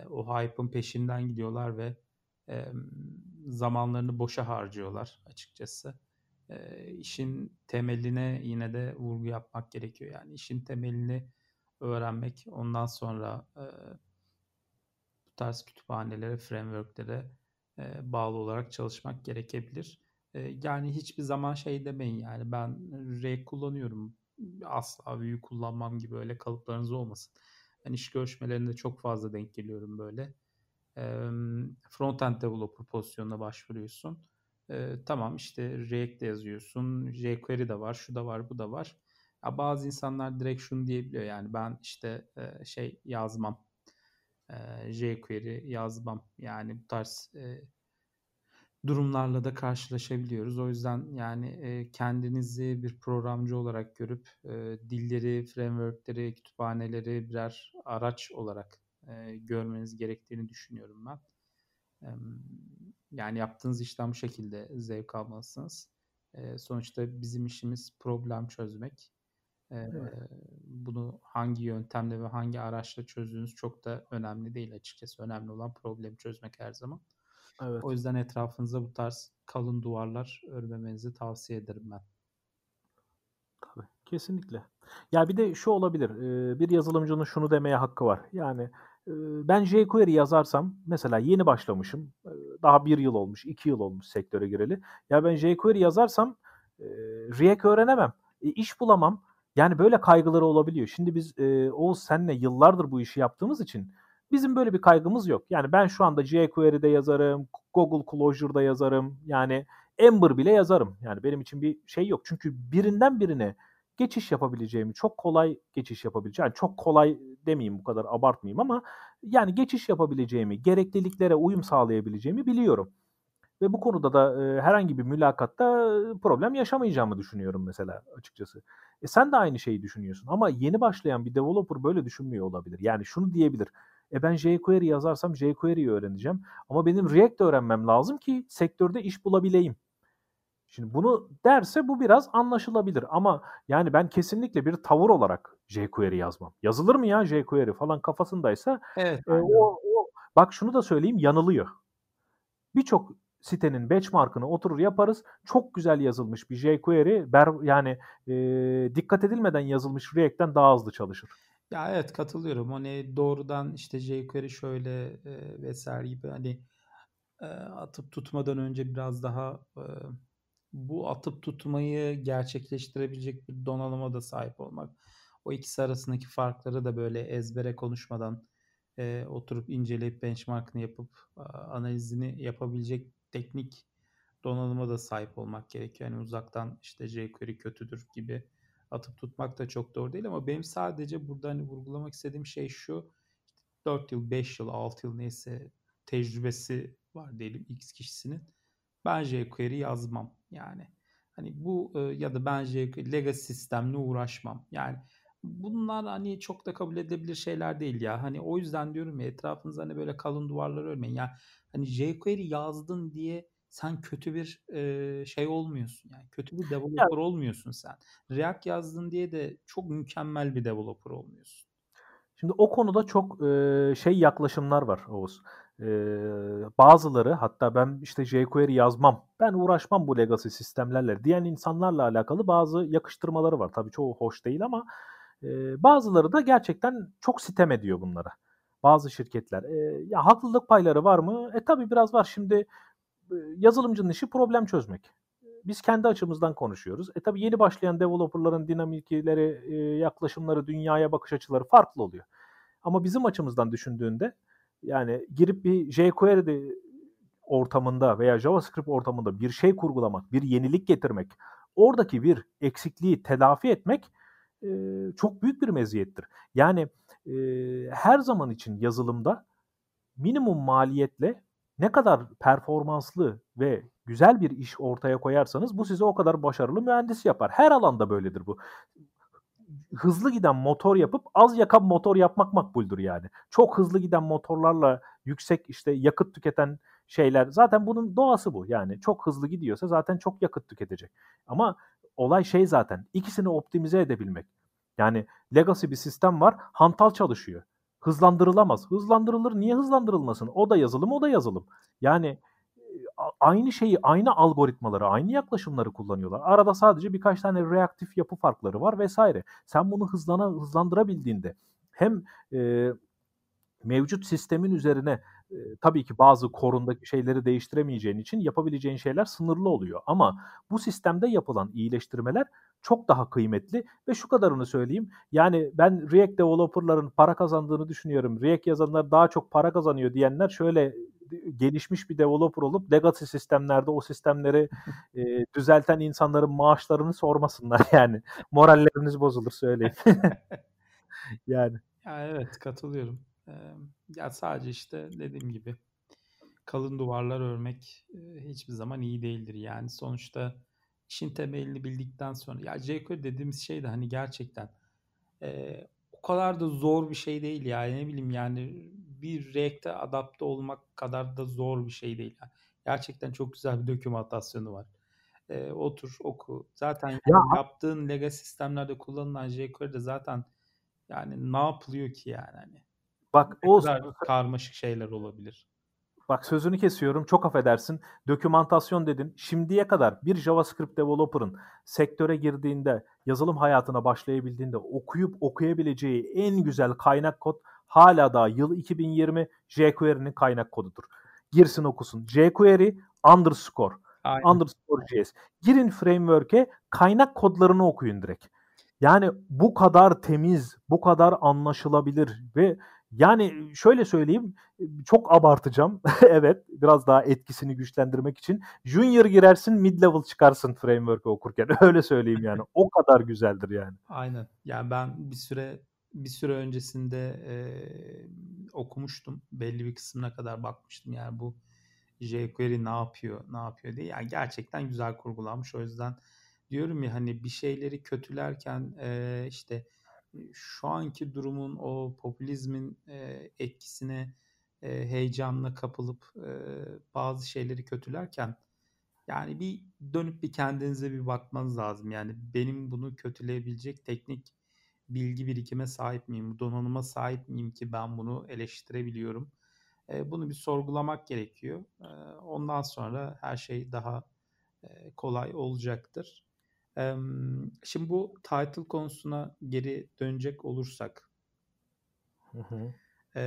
o hype'ın peşinden gidiyorlar ve zamanlarını boşa harcıyorlar açıkçası. işin temeline yine de vurgu yapmak gerekiyor. Yani işin temelini öğrenmek, ondan sonra bu tarz kütüphanelere, frameworklere bağlı olarak çalışmak gerekebilir. E, yani hiçbir zaman şey demeyin yani ben R kullanıyorum asla Vue'yu kullanmam gibi öyle kalıplarınız olmasın. Ben iş görüşmelerinde çok fazla denk geliyorum böyle. E, front-end developer pozisyonuna başvuruyorsun. E, tamam işte React'de yazıyorsun. jQuery de var, şu da var, bu da var. Ya bazı insanlar direkt şunu diyebiliyor yani ben işte e, şey yazmam. E, jQuery yazmam. Yani bu tarz e, durumlarla da karşılaşabiliyoruz. O yüzden yani e, kendinizi bir programcı olarak görüp e, dilleri, frameworkleri, kütüphaneleri birer araç olarak e, görmeniz gerektiğini düşünüyorum ben. E, yani yaptığınız işten bu şekilde zevk almalısınız. E, sonuçta bizim işimiz problem çözmek. E, evet. Bunu hangi yöntemle ve hangi araçla çözdüğünüz çok da önemli değil açıkçası. Önemli olan problemi çözmek her zaman. Evet. O yüzden etrafınıza bu tarz kalın duvarlar örmemenizi tavsiye ederim ben. Tabii. Kesinlikle. Ya bir de şu olabilir. Bir yazılımcının şunu demeye hakkı var. Yani ben jQuery yazarsam mesela yeni başlamışım. Daha bir yıl olmuş, iki yıl olmuş sektöre gireli. Ya ben jQuery yazarsam React öğrenemem. E, iş bulamam. Yani böyle kaygıları olabiliyor. Şimdi biz Oğuz senle yıllardır bu işi yaptığımız için Bizim böyle bir kaygımız yok. Yani ben şu anda jQuery'de yazarım, Google Clojure'da yazarım. Yani Ember bile yazarım. Yani benim için bir şey yok. Çünkü birinden birine geçiş yapabileceğimi, çok kolay geçiş yapabileceğimi, yani çok kolay demeyeyim bu kadar abartmayayım ama yani geçiş yapabileceğimi, gerekliliklere uyum sağlayabileceğimi biliyorum. Ve bu konuda da e, herhangi bir mülakatta problem yaşamayacağımı düşünüyorum mesela açıkçası. E sen de aynı şeyi düşünüyorsun ama yeni başlayan bir developer böyle düşünmüyor olabilir. Yani şunu diyebilir. E ben jQuery yazarsam jQuery'yi öğreneceğim. Ama benim React öğrenmem lazım ki sektörde iş bulabileyim. Şimdi bunu derse bu biraz anlaşılabilir ama yani ben kesinlikle bir tavır olarak jQuery yazmam. Yazılır mı ya jQuery falan kafasındaysa evet, e, o, o, bak şunu da söyleyeyim yanılıyor. Birçok sitenin benchmark'ını oturur yaparız. Çok güzel yazılmış bir jQuery ber, yani e, dikkat edilmeden yazılmış React'ten daha hızlı çalışır. Ya evet katılıyorum. Hani doğrudan işte jQuery şöyle e, vesaire gibi hani e, atıp tutmadan önce biraz daha e, bu atıp tutmayı gerçekleştirebilecek bir donanıma da sahip olmak. O ikisi arasındaki farkları da böyle ezbere konuşmadan e, oturup inceleyip benchmarkını yapıp e, analizini yapabilecek teknik donanıma da sahip olmak gerekiyor. Yani uzaktan işte jQuery kötüdür gibi atıp tutmak da çok doğru değil ama benim sadece burada hani vurgulamak istediğim şey şu 4 yıl, 5 yıl, 6 yıl neyse tecrübesi var diyelim X kişisinin. Ben jQuery yazmam yani. Hani bu ya da ben jQuery legacy sistemle uğraşmam. Yani bunlar hani çok da kabul edilebilir şeyler değil ya. Hani o yüzden diyorum ya etrafınızda hani böyle kalın duvarlar örmeyin. Yani hani jQuery yazdın diye sen kötü bir e, şey olmuyorsun yani kötü bir developer ya. olmuyorsun sen. React yazdın diye de çok mükemmel bir developer olmuyorsun. Şimdi o konuda çok e, şey yaklaşımlar var Oğuz. E, bazıları hatta ben işte jQuery yazmam, ben uğraşmam bu legacy sistemlerle diyen insanlarla alakalı bazı yakıştırmaları var. Tabii çoğu hoş değil ama e, bazıları da gerçekten çok sitem ediyor bunlara. Bazı şirketler. E, ya haklılık payları var mı? E tabii biraz var. Şimdi yazılımcının işi problem çözmek. Biz kendi açımızdan konuşuyoruz. E tabi yeni başlayan developerların dinamikleri, yaklaşımları, dünyaya bakış açıları farklı oluyor. Ama bizim açımızdan düşündüğünde yani girip bir jQuery ortamında veya JavaScript ortamında bir şey kurgulamak, bir yenilik getirmek, oradaki bir eksikliği telafi etmek çok büyük bir meziyettir. Yani her zaman için yazılımda minimum maliyetle ne kadar performanslı ve güzel bir iş ortaya koyarsanız bu size o kadar başarılı mühendis yapar. Her alanda böyledir bu. Hızlı giden motor yapıp az yakan motor yapmak makbuldür yani. Çok hızlı giden motorlarla yüksek işte yakıt tüketen şeyler zaten bunun doğası bu. Yani çok hızlı gidiyorsa zaten çok yakıt tüketecek. Ama olay şey zaten ikisini optimize edebilmek. Yani legacy bir sistem var, hantal çalışıyor hızlandırılamaz. Hızlandırılır. Niye hızlandırılmasın? O da yazılım, o da yazılım. Yani aynı şeyi, aynı algoritmaları, aynı yaklaşımları kullanıyorlar. Arada sadece birkaç tane reaktif yapı farkları var vesaire. Sen bunu hızlana hızlandırabildiğinde hem e, mevcut sistemin üzerine e, tabii ki bazı korundaki şeyleri değiştiremeyeceğin için yapabileceğin şeyler sınırlı oluyor. Ama bu sistemde yapılan iyileştirmeler çok daha kıymetli ve şu kadarını söyleyeyim. Yani ben React developerların para kazandığını düşünüyorum. React yazanlar daha çok para kazanıyor diyenler şöyle gelişmiş bir developer olup legacy sistemlerde o sistemleri e, düzelten insanların maaşlarını sormasınlar yani. Moralleriniz bozulur söyleyeyim. yani. Ya evet katılıyorum. Ee, ya sadece işte dediğim gibi kalın duvarlar örmek e, hiçbir zaman iyi değildir. Yani sonuçta işin temelini bildikten sonra ya jQuery dediğimiz şey de hani gerçekten e, o kadar da zor bir şey değil yani ne bileyim yani bir React'e adapte olmak kadar da zor bir şey değil. Yani gerçekten çok güzel bir dokümantasyonu var. E, otur oku. Zaten yani ya. yaptığın legacy sistemlerde kullanılan jQuery'de zaten yani ne yapılıyor ki yani hani. Bak o kadar karmaşık şeyler olabilir. Bak sözünü kesiyorum çok affedersin. Dokümantasyon dedin. Şimdiye kadar bir JavaScript developer'ın sektöre girdiğinde, yazılım hayatına başlayabildiğinde okuyup okuyabileceği en güzel kaynak kod hala daha yıl 2020 jQuery'nin kaynak kodudur. Girsin okusun. jQuery underscore Aynen. underscore JS. Girin framework'e kaynak kodlarını okuyun direkt. Yani bu kadar temiz, bu kadar anlaşılabilir ve yani şöyle söyleyeyim, çok abartacağım. evet, biraz daha etkisini güçlendirmek için. Junior girersin, mid level çıkarsın framework'ı okurken. Öyle söyleyeyim yani. O kadar güzeldir yani. Aynen. Yani ben bir süre bir süre öncesinde e, okumuştum. Belli bir kısmına kadar bakmıştım. Yani bu jQuery ne yapıyor, ne yapıyor diye. Yani gerçekten güzel kurgulanmış. O yüzden diyorum ya hani bir şeyleri kötülerken e, işte şu anki durumun o popülizmin e, etkisine e, heyecanla kapılıp e, bazı şeyleri kötülerken yani bir dönüp bir kendinize bir bakmanız lazım. Yani benim bunu kötüleyebilecek teknik bilgi birikime sahip miyim, donanıma sahip miyim ki ben bunu eleştirebiliyorum. E, bunu bir sorgulamak gerekiyor. E, ondan sonra her şey daha e, kolay olacaktır. Şimdi bu title konusuna geri dönecek olursak. Hı hı. E,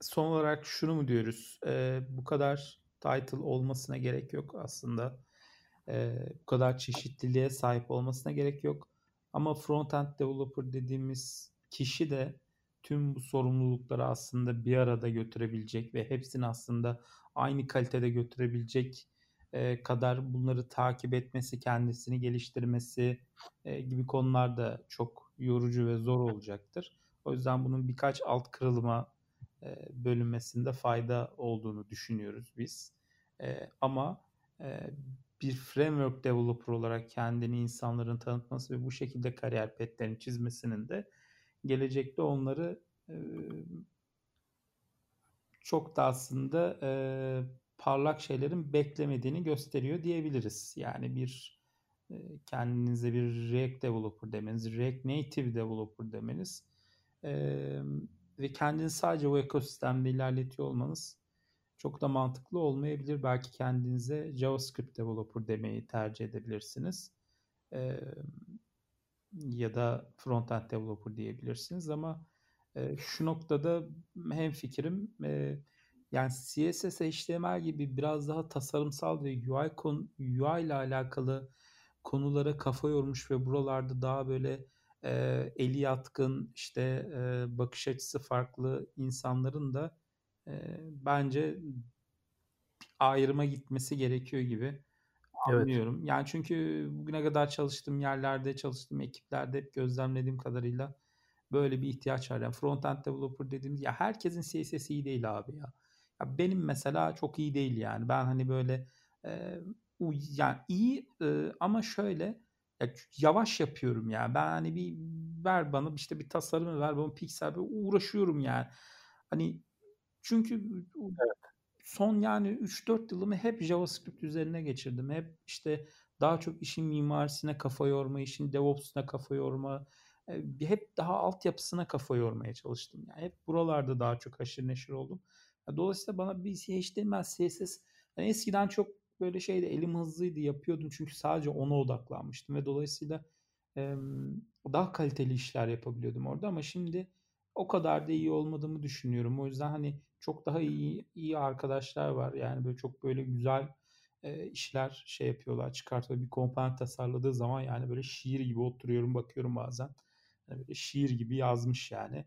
son olarak şunu mu diyoruz? E, bu kadar title olmasına gerek yok aslında. E, bu kadar çeşitliliğe sahip olmasına gerek yok. Ama front-end developer dediğimiz kişi de tüm bu sorumlulukları aslında bir arada götürebilecek ve hepsini aslında aynı kalitede götürebilecek kadar bunları takip etmesi, kendisini geliştirmesi gibi konular da çok yorucu ve zor olacaktır. O yüzden bunun birkaç alt kırılıma bölünmesinde fayda olduğunu düşünüyoruz biz. Ama bir framework developer olarak kendini insanların tanıtması ve bu şekilde kariyer petlerini çizmesinin de gelecekte onları çok da aslında e, parlak şeylerin beklemediğini gösteriyor diyebiliriz. Yani bir e, kendinize bir React developer demeniz, React Native developer demeniz e, ve kendinizi sadece o ekosistemde ilerletiyor olmanız çok da mantıklı olmayabilir. Belki kendinize JavaScript developer demeyi tercih edebilirsiniz. E, ya da frontend developer diyebilirsiniz ama e, şu noktada hem fikrim e, yani CSS, HTML gibi biraz daha tasarımsal ve UI, konu, UI ile alakalı konulara kafa yormuş ve buralarda daha böyle e, eli yatkın işte e, bakış açısı farklı insanların da e, bence ayrıma gitmesi gerekiyor gibi anlıyorum. Evet. Yani çünkü bugüne kadar çalıştığım yerlerde, çalıştığım ekiplerde hep gözlemlediğim kadarıyla böyle bir ihtiyaç var. Yani front-end developer dediğimiz ya herkesin CSS iyi değil abi ya. Ya benim mesela çok iyi değil yani. Ben hani böyle e, yani iyi e, ama şöyle ya yavaş yapıyorum yani. Ben hani bir ver bana işte bir tasarımı ver bana piksel uğraşıyorum yani. Hani çünkü evet. son yani 3-4 yılımı hep JavaScript üzerine geçirdim. Hep işte daha çok işin mimarisine kafa yorma, işin DevOps'una kafa yorma, hep daha altyapısına kafa yormaya çalıştım. Yani hep buralarda daha çok aşırı neşir oldum. Dolayısıyla bana bir HTML, CSS yani eskiden çok böyle şeydi elim hızlıydı yapıyordum çünkü sadece ona odaklanmıştım ve dolayısıyla daha kaliteli işler yapabiliyordum orada ama şimdi o kadar da iyi olmadığımı düşünüyorum. O yüzden hani çok daha iyi iyi arkadaşlar var. Yani böyle çok böyle güzel e, işler şey yapıyorlar, çıkartıyor. Bir komponent tasarladığı zaman yani böyle şiir gibi oturuyorum, bakıyorum bazen. Yani böyle şiir gibi yazmış yani.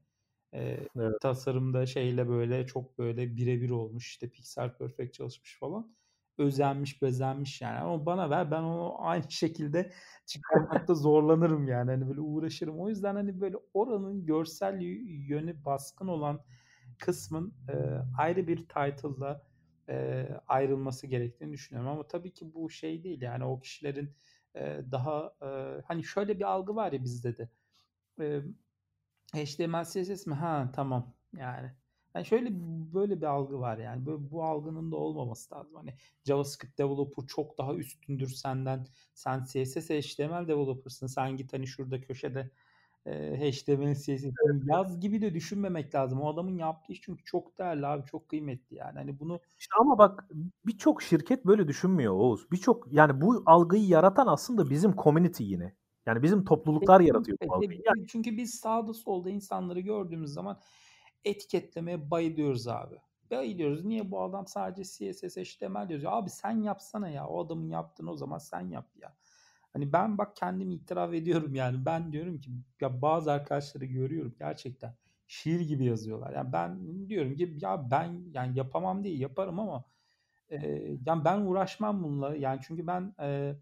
E, evet. Tasarımda şeyle böyle çok böyle birebir olmuş. İşte Pixel Perfect çalışmış falan. Özenmiş, bezenmiş yani. Ama bana ver ben onu aynı şekilde çıkarmakta zorlanırım yani. Hani böyle uğraşırım. O yüzden hani böyle oranın görsel yönü baskın olan kısmın e, ayrı bir title'la e, ayrılması gerektiğini düşünüyorum. Ama tabii ki bu şey değil yani o kişilerin e, daha e, hani şöyle bir algı var ya bizde de. E, HTML CSS mi? Ha tamam yani. Yani şöyle böyle bir algı var yani. Böyle, bu algının da olmaması lazım. Hani JavaScript developer çok daha üstündür senden. Sen CSS HTML developer'sın. Sen git hani şurada köşede e, HTML CSS'ini yaz gibi de düşünmemek lazım. O adamın yaptığı iş çünkü çok değerli abi, çok kıymetli yani. Hani bunu işte ama bak birçok şirket böyle düşünmüyor Oğuz. Birçok yani bu algıyı yaratan aslında bizim community yine. Yani bizim topluluklar peki, yaratıyor bu algıyı. Yani. Çünkü biz sağda solda insanları gördüğümüz zaman etiketlemeye bayılıyoruz abi. Bayılıyoruz. Niye bu adam sadece CSS, HTML yazıyor? Abi sen yapsana ya. O adamın yaptığını o zaman sen yap ya. Hani ben bak kendimi itiraf ediyorum yani. Ben diyorum ki ya bazı arkadaşları görüyorum gerçekten şiir gibi yazıyorlar. Yani ben diyorum ki ya ben yani yapamam değil yaparım ama e, yani ben uğraşmam bununla. Yani çünkü ben e,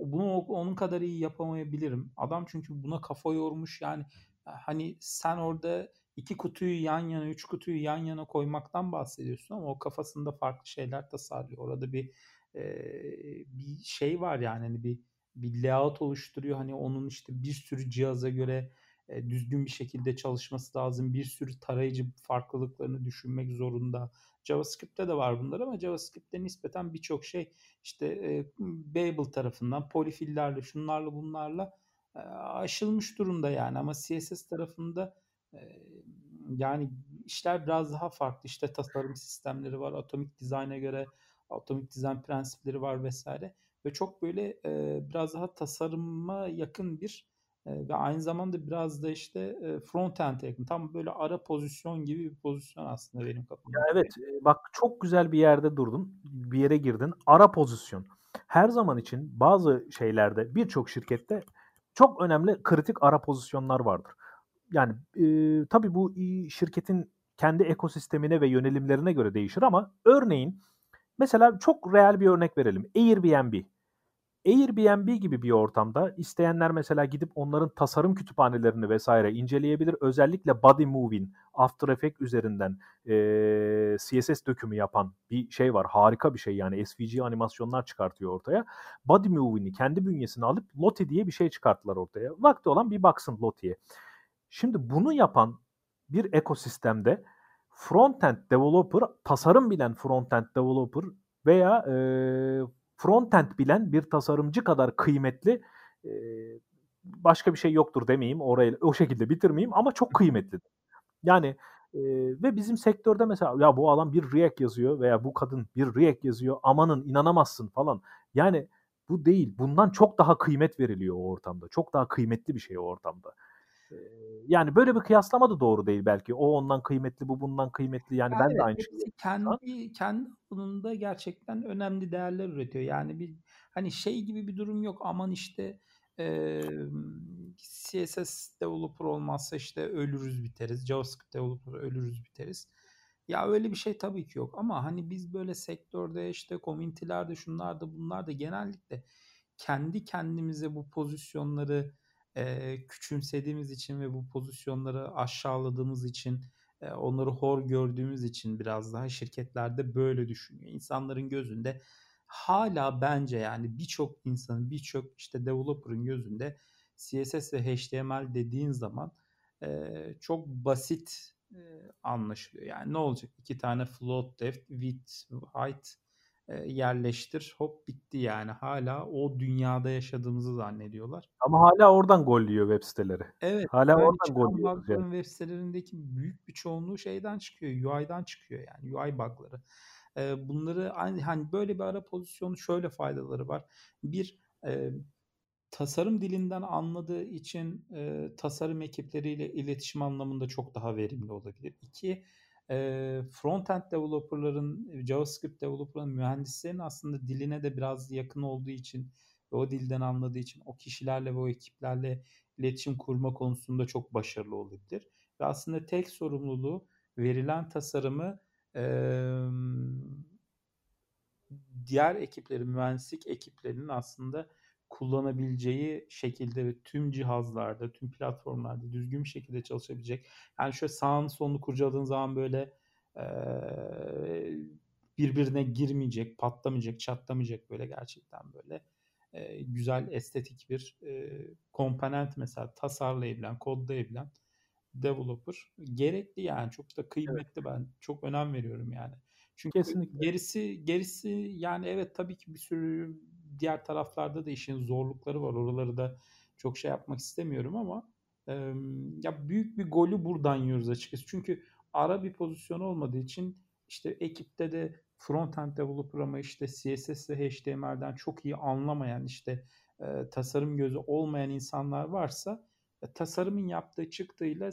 bunu onun kadar iyi yapamayabilirim. Adam çünkü buna kafa yormuş yani hani sen orada iki kutuyu yan yana, üç kutuyu yan yana koymaktan bahsediyorsun ama o kafasında farklı şeyler tasarlıyor. Orada bir e, bir şey var yani hani bir bir layout oluşturuyor. Hani onun işte bir sürü cihaza göre e, düzgün bir şekilde çalışması lazım. Bir sürü tarayıcı farklılıklarını düşünmek zorunda. JavaScript'te de var bunlar ama JavaScript'te nispeten birçok şey işte e, Babel tarafından polifillerle şunlarla bunlarla e, aşılmış durumda yani ama CSS tarafında e, yani işler biraz daha farklı. İşte tasarım sistemleri var. Atomik dizayna göre atomik dizayn prensipleri var vesaire ve çok böyle e, biraz daha tasarıma yakın bir ve aynı zamanda biraz da işte front end'e yakın. Tam böyle ara pozisyon gibi bir pozisyon aslında benim kafamda. Evet bak çok güzel bir yerde durdun. Bir yere girdin. Ara pozisyon. Her zaman için bazı şeylerde birçok şirkette çok önemli kritik ara pozisyonlar vardır. Yani e, tabii bu şirketin kendi ekosistemine ve yönelimlerine göre değişir ama örneğin mesela çok real bir örnek verelim. Airbnb. Airbnb gibi bir ortamda isteyenler mesela gidip onların tasarım kütüphanelerini vesaire inceleyebilir. Özellikle Body Moving, After Effects üzerinden e, CSS dökümü yapan bir şey var. Harika bir şey yani SVG animasyonlar çıkartıyor ortaya. Body Moving'i kendi bünyesine alıp Lottie diye bir şey çıkarttılar ortaya. Vakti olan bir baksın Lottie'ye. Şimdi bunu yapan bir ekosistemde frontend developer, tasarım bilen frontend developer veya e, frontend bilen bir tasarımcı kadar kıymetli e, başka bir şey yoktur demeyeyim. Orayı o şekilde bitirmeyeyim ama çok kıymetli. Yani e, ve bizim sektörde mesela ya bu adam bir React yazıyor veya bu kadın bir React yazıyor amanın inanamazsın falan. Yani bu değil. Bundan çok daha kıymet veriliyor o ortamda. Çok daha kıymetli bir şey o ortamda yani böyle bir kıyaslama da doğru değil belki. O ondan kıymetli, bu bundan kıymetli. Yani ya ben evet, de aynı şeyi. Kendi kendi alanında gerçekten önemli değerler üretiyor. Yani bir hani şey gibi bir durum yok. Aman işte e, CSS developer olmazsa işte ölürüz biteriz. JavaScript developer ölürüz biteriz. Ya öyle bir şey tabii ki yok ama hani biz böyle sektörde işte komünitelerde şunlar da bunlar da genellikle kendi kendimize bu pozisyonları e, küçümsediğimiz için ve bu pozisyonları aşağıladığımız için e, onları hor gördüğümüz için biraz daha şirketlerde böyle düşünüyor. İnsanların gözünde hala bence yani birçok insanın birçok işte developer'ın gözünde CSS ve HTML dediğin zaman e, çok basit e, anlaşılıyor. Yani ne olacak? İki tane float depth, width, height yerleştir hop bitti yani. Hala o dünyada yaşadığımızı zannediyorlar. Ama hala oradan gol yiyor web siteleri. Evet. Hala oradan gol yiyor. Yani. web sitelerindeki büyük bir çoğunluğu şeyden çıkıyor. UI'dan çıkıyor yani. UI bug'ları. Bunları hani böyle bir ara pozisyonu şöyle faydaları var. Bir tasarım dilinden anladığı için e, tasarım ekipleriyle iletişim anlamında çok daha verimli olabilir. İki, front-end developerların, JavaScript developerların, mühendislerin aslında diline de biraz yakın olduğu için ve o dilden anladığı için o kişilerle ve o ekiplerle iletişim kurma konusunda çok başarılı olabilir. Ve aslında tek sorumluluğu verilen tasarımı e, diğer ekiplerin, mühendislik ekiplerinin aslında kullanabileceği şekilde ve tüm cihazlarda, tüm platformlarda düzgün bir şekilde çalışabilecek. Yani şöyle sağını solunu kurcaladığın zaman böyle e, birbirine girmeyecek, patlamayacak, çatlamayacak böyle gerçekten böyle e, güzel estetik bir e, komponent mesela tasarlayabilen, kodlayabilen developer gerekli yani çok da kıymetli evet. ben çok önem veriyorum yani. Çünkü Kesinlikle. gerisi gerisi yani evet tabii ki bir sürü diğer taraflarda da işin zorlukları var. Oraları da çok şey yapmak istemiyorum ama e, ya büyük bir golü buradan yiyoruz açıkçası. Çünkü ara bir pozisyon olmadığı için işte ekipte de front-end developer ama işte CSS ve HTML'den çok iyi anlamayan işte e, tasarım gözü olmayan insanlar varsa e, tasarımın yaptığı çıktığıyla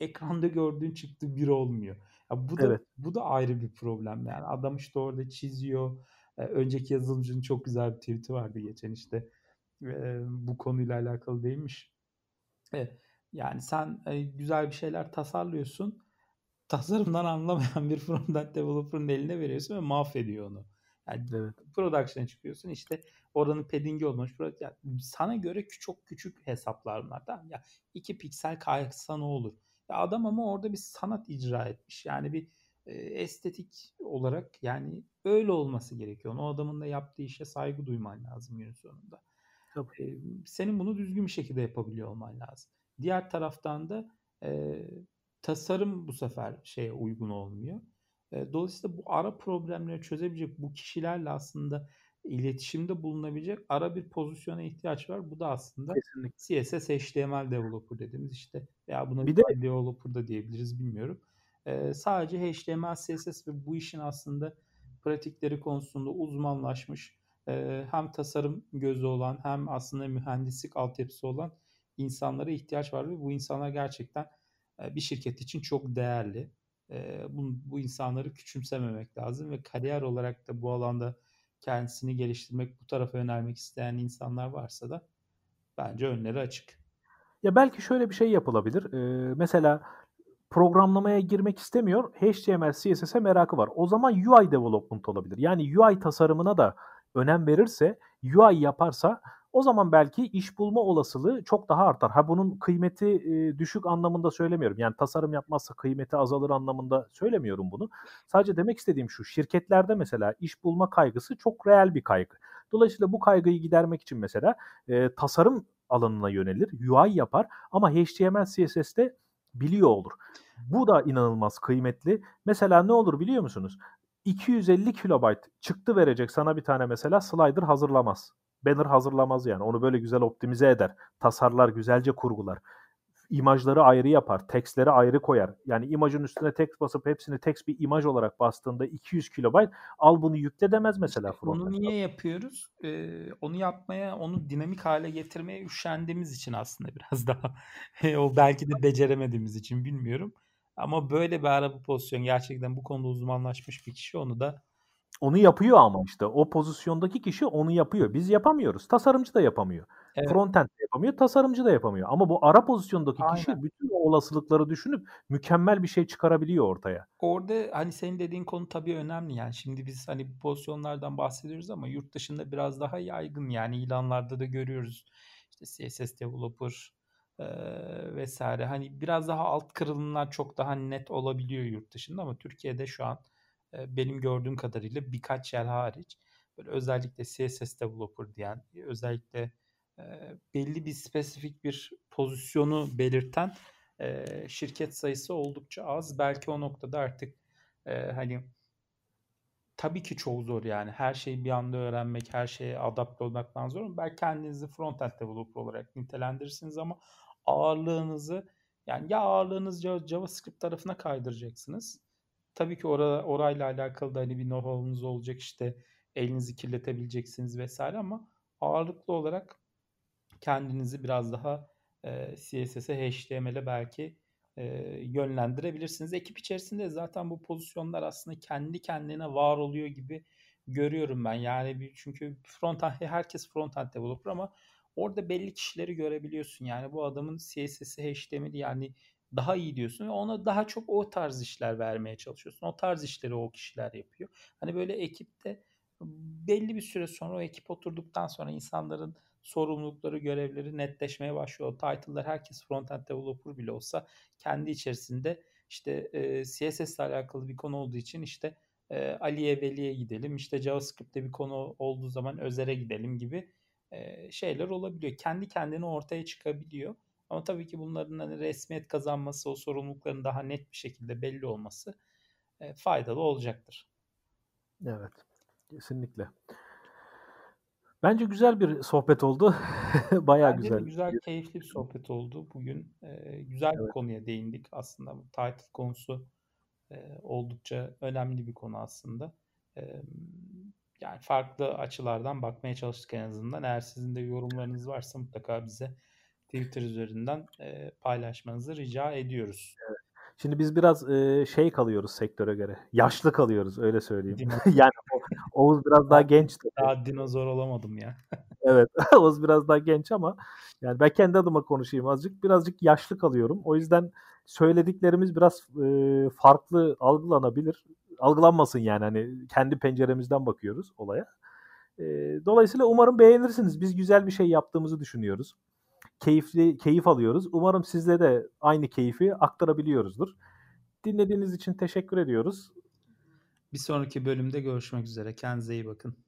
ekranda gördüğün çıktı bir olmuyor. Ya bu da evet. bu da ayrı bir problem yani. Adam işte orada çiziyor. E, önceki yazılımcının çok güzel bir tweet'i vardı geçen işte. E, bu konuyla alakalı değilmiş. E, yani sen e, güzel bir şeyler tasarlıyorsun. Tasarımdan anlamayan bir frontend developer'ın eline veriyorsun ve mahvediyor onu. Yani evet. production'a çıkıyorsun işte oranın padding'i olmuş. Yani sana göre çok küçük hesaplar bunlar. Tamam ya 2 piksel kaysa ne olur? Ya adam ama orada bir sanat icra etmiş. Yani bir e, estetik olarak yani öyle olması gerekiyor. O adamın da yaptığı işe saygı duyman lazım günün sonunda. Tabii. E, senin bunu düzgün bir şekilde yapabiliyor olman lazım. Diğer taraftan da e, tasarım bu sefer şeye uygun olmuyor. E, dolayısıyla bu ara problemleri çözebilecek bu kişilerle aslında iletişimde bulunabilecek ara bir pozisyona ihtiyaç var. Bu da aslında Kesinlikle. CSS HTML developer dediğimiz işte ya buna bir de developer da diyebiliriz bilmiyorum. Ee, sadece HTML, CSS ve bu işin aslında pratikleri konusunda uzmanlaşmış e, hem tasarım gözü olan hem aslında mühendislik altyapısı olan insanlara ihtiyaç var ve bu insanlar gerçekten e, bir şirket için çok değerli. E, bu, bu insanları küçümsememek lazım ve kariyer olarak da bu alanda kendisini geliştirmek, bu tarafa yönelmek isteyen insanlar varsa da bence önleri açık. Ya belki şöyle bir şey yapılabilir. Ee, mesela programlamaya girmek istemiyor. HTML, CSS'e merakı var. O zaman UI development olabilir. Yani UI tasarımına da önem verirse, UI yaparsa o zaman belki iş bulma olasılığı çok daha artar. Ha bunun kıymeti e, düşük anlamında söylemiyorum. Yani tasarım yapmazsa kıymeti azalır anlamında söylemiyorum bunu. Sadece demek istediğim şu. Şirketlerde mesela iş bulma kaygısı çok reel bir kaygı. Dolayısıyla bu kaygıyı gidermek için mesela e, tasarım alanına yönelir, UI yapar ama HTML, CSS'de biliyor olur. Bu da inanılmaz kıymetli. Mesela ne olur biliyor musunuz? 250 kilobayt çıktı verecek sana bir tane mesela slider hazırlamaz banner hazırlamaz yani. Onu böyle güzel optimize eder. Tasarlar, güzelce kurgular. İmajları ayrı yapar, tekstleri ayrı koyar. Yani imajın üstüne tekst basıp hepsini tekst bir imaj olarak bastığında 200 kilobayt al bunu yükle demez mesela frontend. Onu niye yapıyoruz? Ee, onu yapmaya, onu dinamik hale getirmeye üşendiğimiz için aslında biraz daha. o belki de beceremediğimiz için bilmiyorum. Ama böyle bir araba pozisyon gerçekten bu konuda uzmanlaşmış bir kişi onu da onu yapıyor ama işte o pozisyondaki kişi onu yapıyor. Biz yapamıyoruz. Tasarımcı da yapamıyor. Evet. Frontend de yapamıyor, tasarımcı da yapamıyor. Ama bu ara pozisyondaki Aynen. kişi bütün o olasılıkları düşünüp mükemmel bir şey çıkarabiliyor ortaya. Orada hani senin dediğin konu tabii önemli yani. Şimdi biz hani bu pozisyonlardan bahsediyoruz ama yurt dışında biraz daha yaygın yani ilanlarda da görüyoruz. İşte CSS developer e, vesaire. Hani biraz daha alt kırılımlar çok daha net olabiliyor yurt dışında ama Türkiye'de şu an benim gördüğüm kadarıyla birkaç yer hariç böyle özellikle CSS developer diyen özellikle belli bir spesifik bir pozisyonu belirten şirket sayısı oldukça az. Belki o noktada artık hani tabii ki çok zor yani. Her şeyi bir anda öğrenmek, her şeye adapte olmaktan zor. Belki kendinizi front-end developer olarak nitelendirirsiniz ama ağırlığınızı yani ya ağırlığınızı JavaScript tarafına kaydıracaksınız Tabii ki ora, orayla alakalı da hani bir know-how'unuz olacak işte elinizi kirletebileceksiniz vesaire ama ağırlıklı olarak kendinizi biraz daha e, CSS'e, HTML'e belki e, yönlendirebilirsiniz. Ekip içerisinde zaten bu pozisyonlar aslında kendi kendine var oluyor gibi görüyorum ben. Yani bir, çünkü frontend herkes frontend developer ama orada belli kişileri görebiliyorsun. Yani bu adamın CSS'i, HTML'i yani daha iyi diyorsun ve ona daha çok o tarz işler vermeye çalışıyorsun. O tarz işleri o kişiler yapıyor. Hani böyle ekipte belli bir süre sonra o ekip oturduktan sonra insanların sorumlulukları, görevleri netleşmeye başlıyor. Title'lar herkes frontend developer bile olsa kendi içerisinde işte e, CSS ile alakalı bir konu olduğu için işte e, Ali'ye Veli'ye gidelim. İşte JavaScript'te bir konu olduğu zaman Özer'e gidelim gibi e, şeyler olabiliyor. Kendi kendine ortaya çıkabiliyor. Ama tabii ki bunların hani resmiyet kazanması, o sorumlulukların daha net bir şekilde belli olması e, faydalı olacaktır. Evet, kesinlikle. Bence güzel bir sohbet oldu. Bayağı Bence güzel. güzel, keyifli bir sohbet oldu. Bugün e, güzel evet. bir konuya değindik aslında. Bu title konusu e, oldukça önemli bir konu aslında. E, yani farklı açılardan bakmaya çalıştık en azından. Eğer sizin de yorumlarınız varsa mutlaka bize Twitter üzerinden e, paylaşmanızı rica ediyoruz. Evet. Şimdi biz biraz e, şey kalıyoruz sektöre göre. Yaşlı kalıyoruz öyle söyleyeyim. yani o, Oğuz biraz daha genç. Daha dinozor olamadım ya. evet Oğuz biraz daha genç ama yani ben kendi adıma konuşayım azıcık. Birazcık yaşlı kalıyorum. O yüzden söylediklerimiz biraz e, farklı algılanabilir. Algılanmasın yani hani kendi penceremizden bakıyoruz olaya. E, dolayısıyla umarım beğenirsiniz. Biz güzel bir şey yaptığımızı düşünüyoruz keyifli keyif alıyoruz. Umarım sizle de aynı keyfi aktarabiliyoruzdur. Dinlediğiniz için teşekkür ediyoruz. Bir sonraki bölümde görüşmek üzere. Kendinize iyi bakın.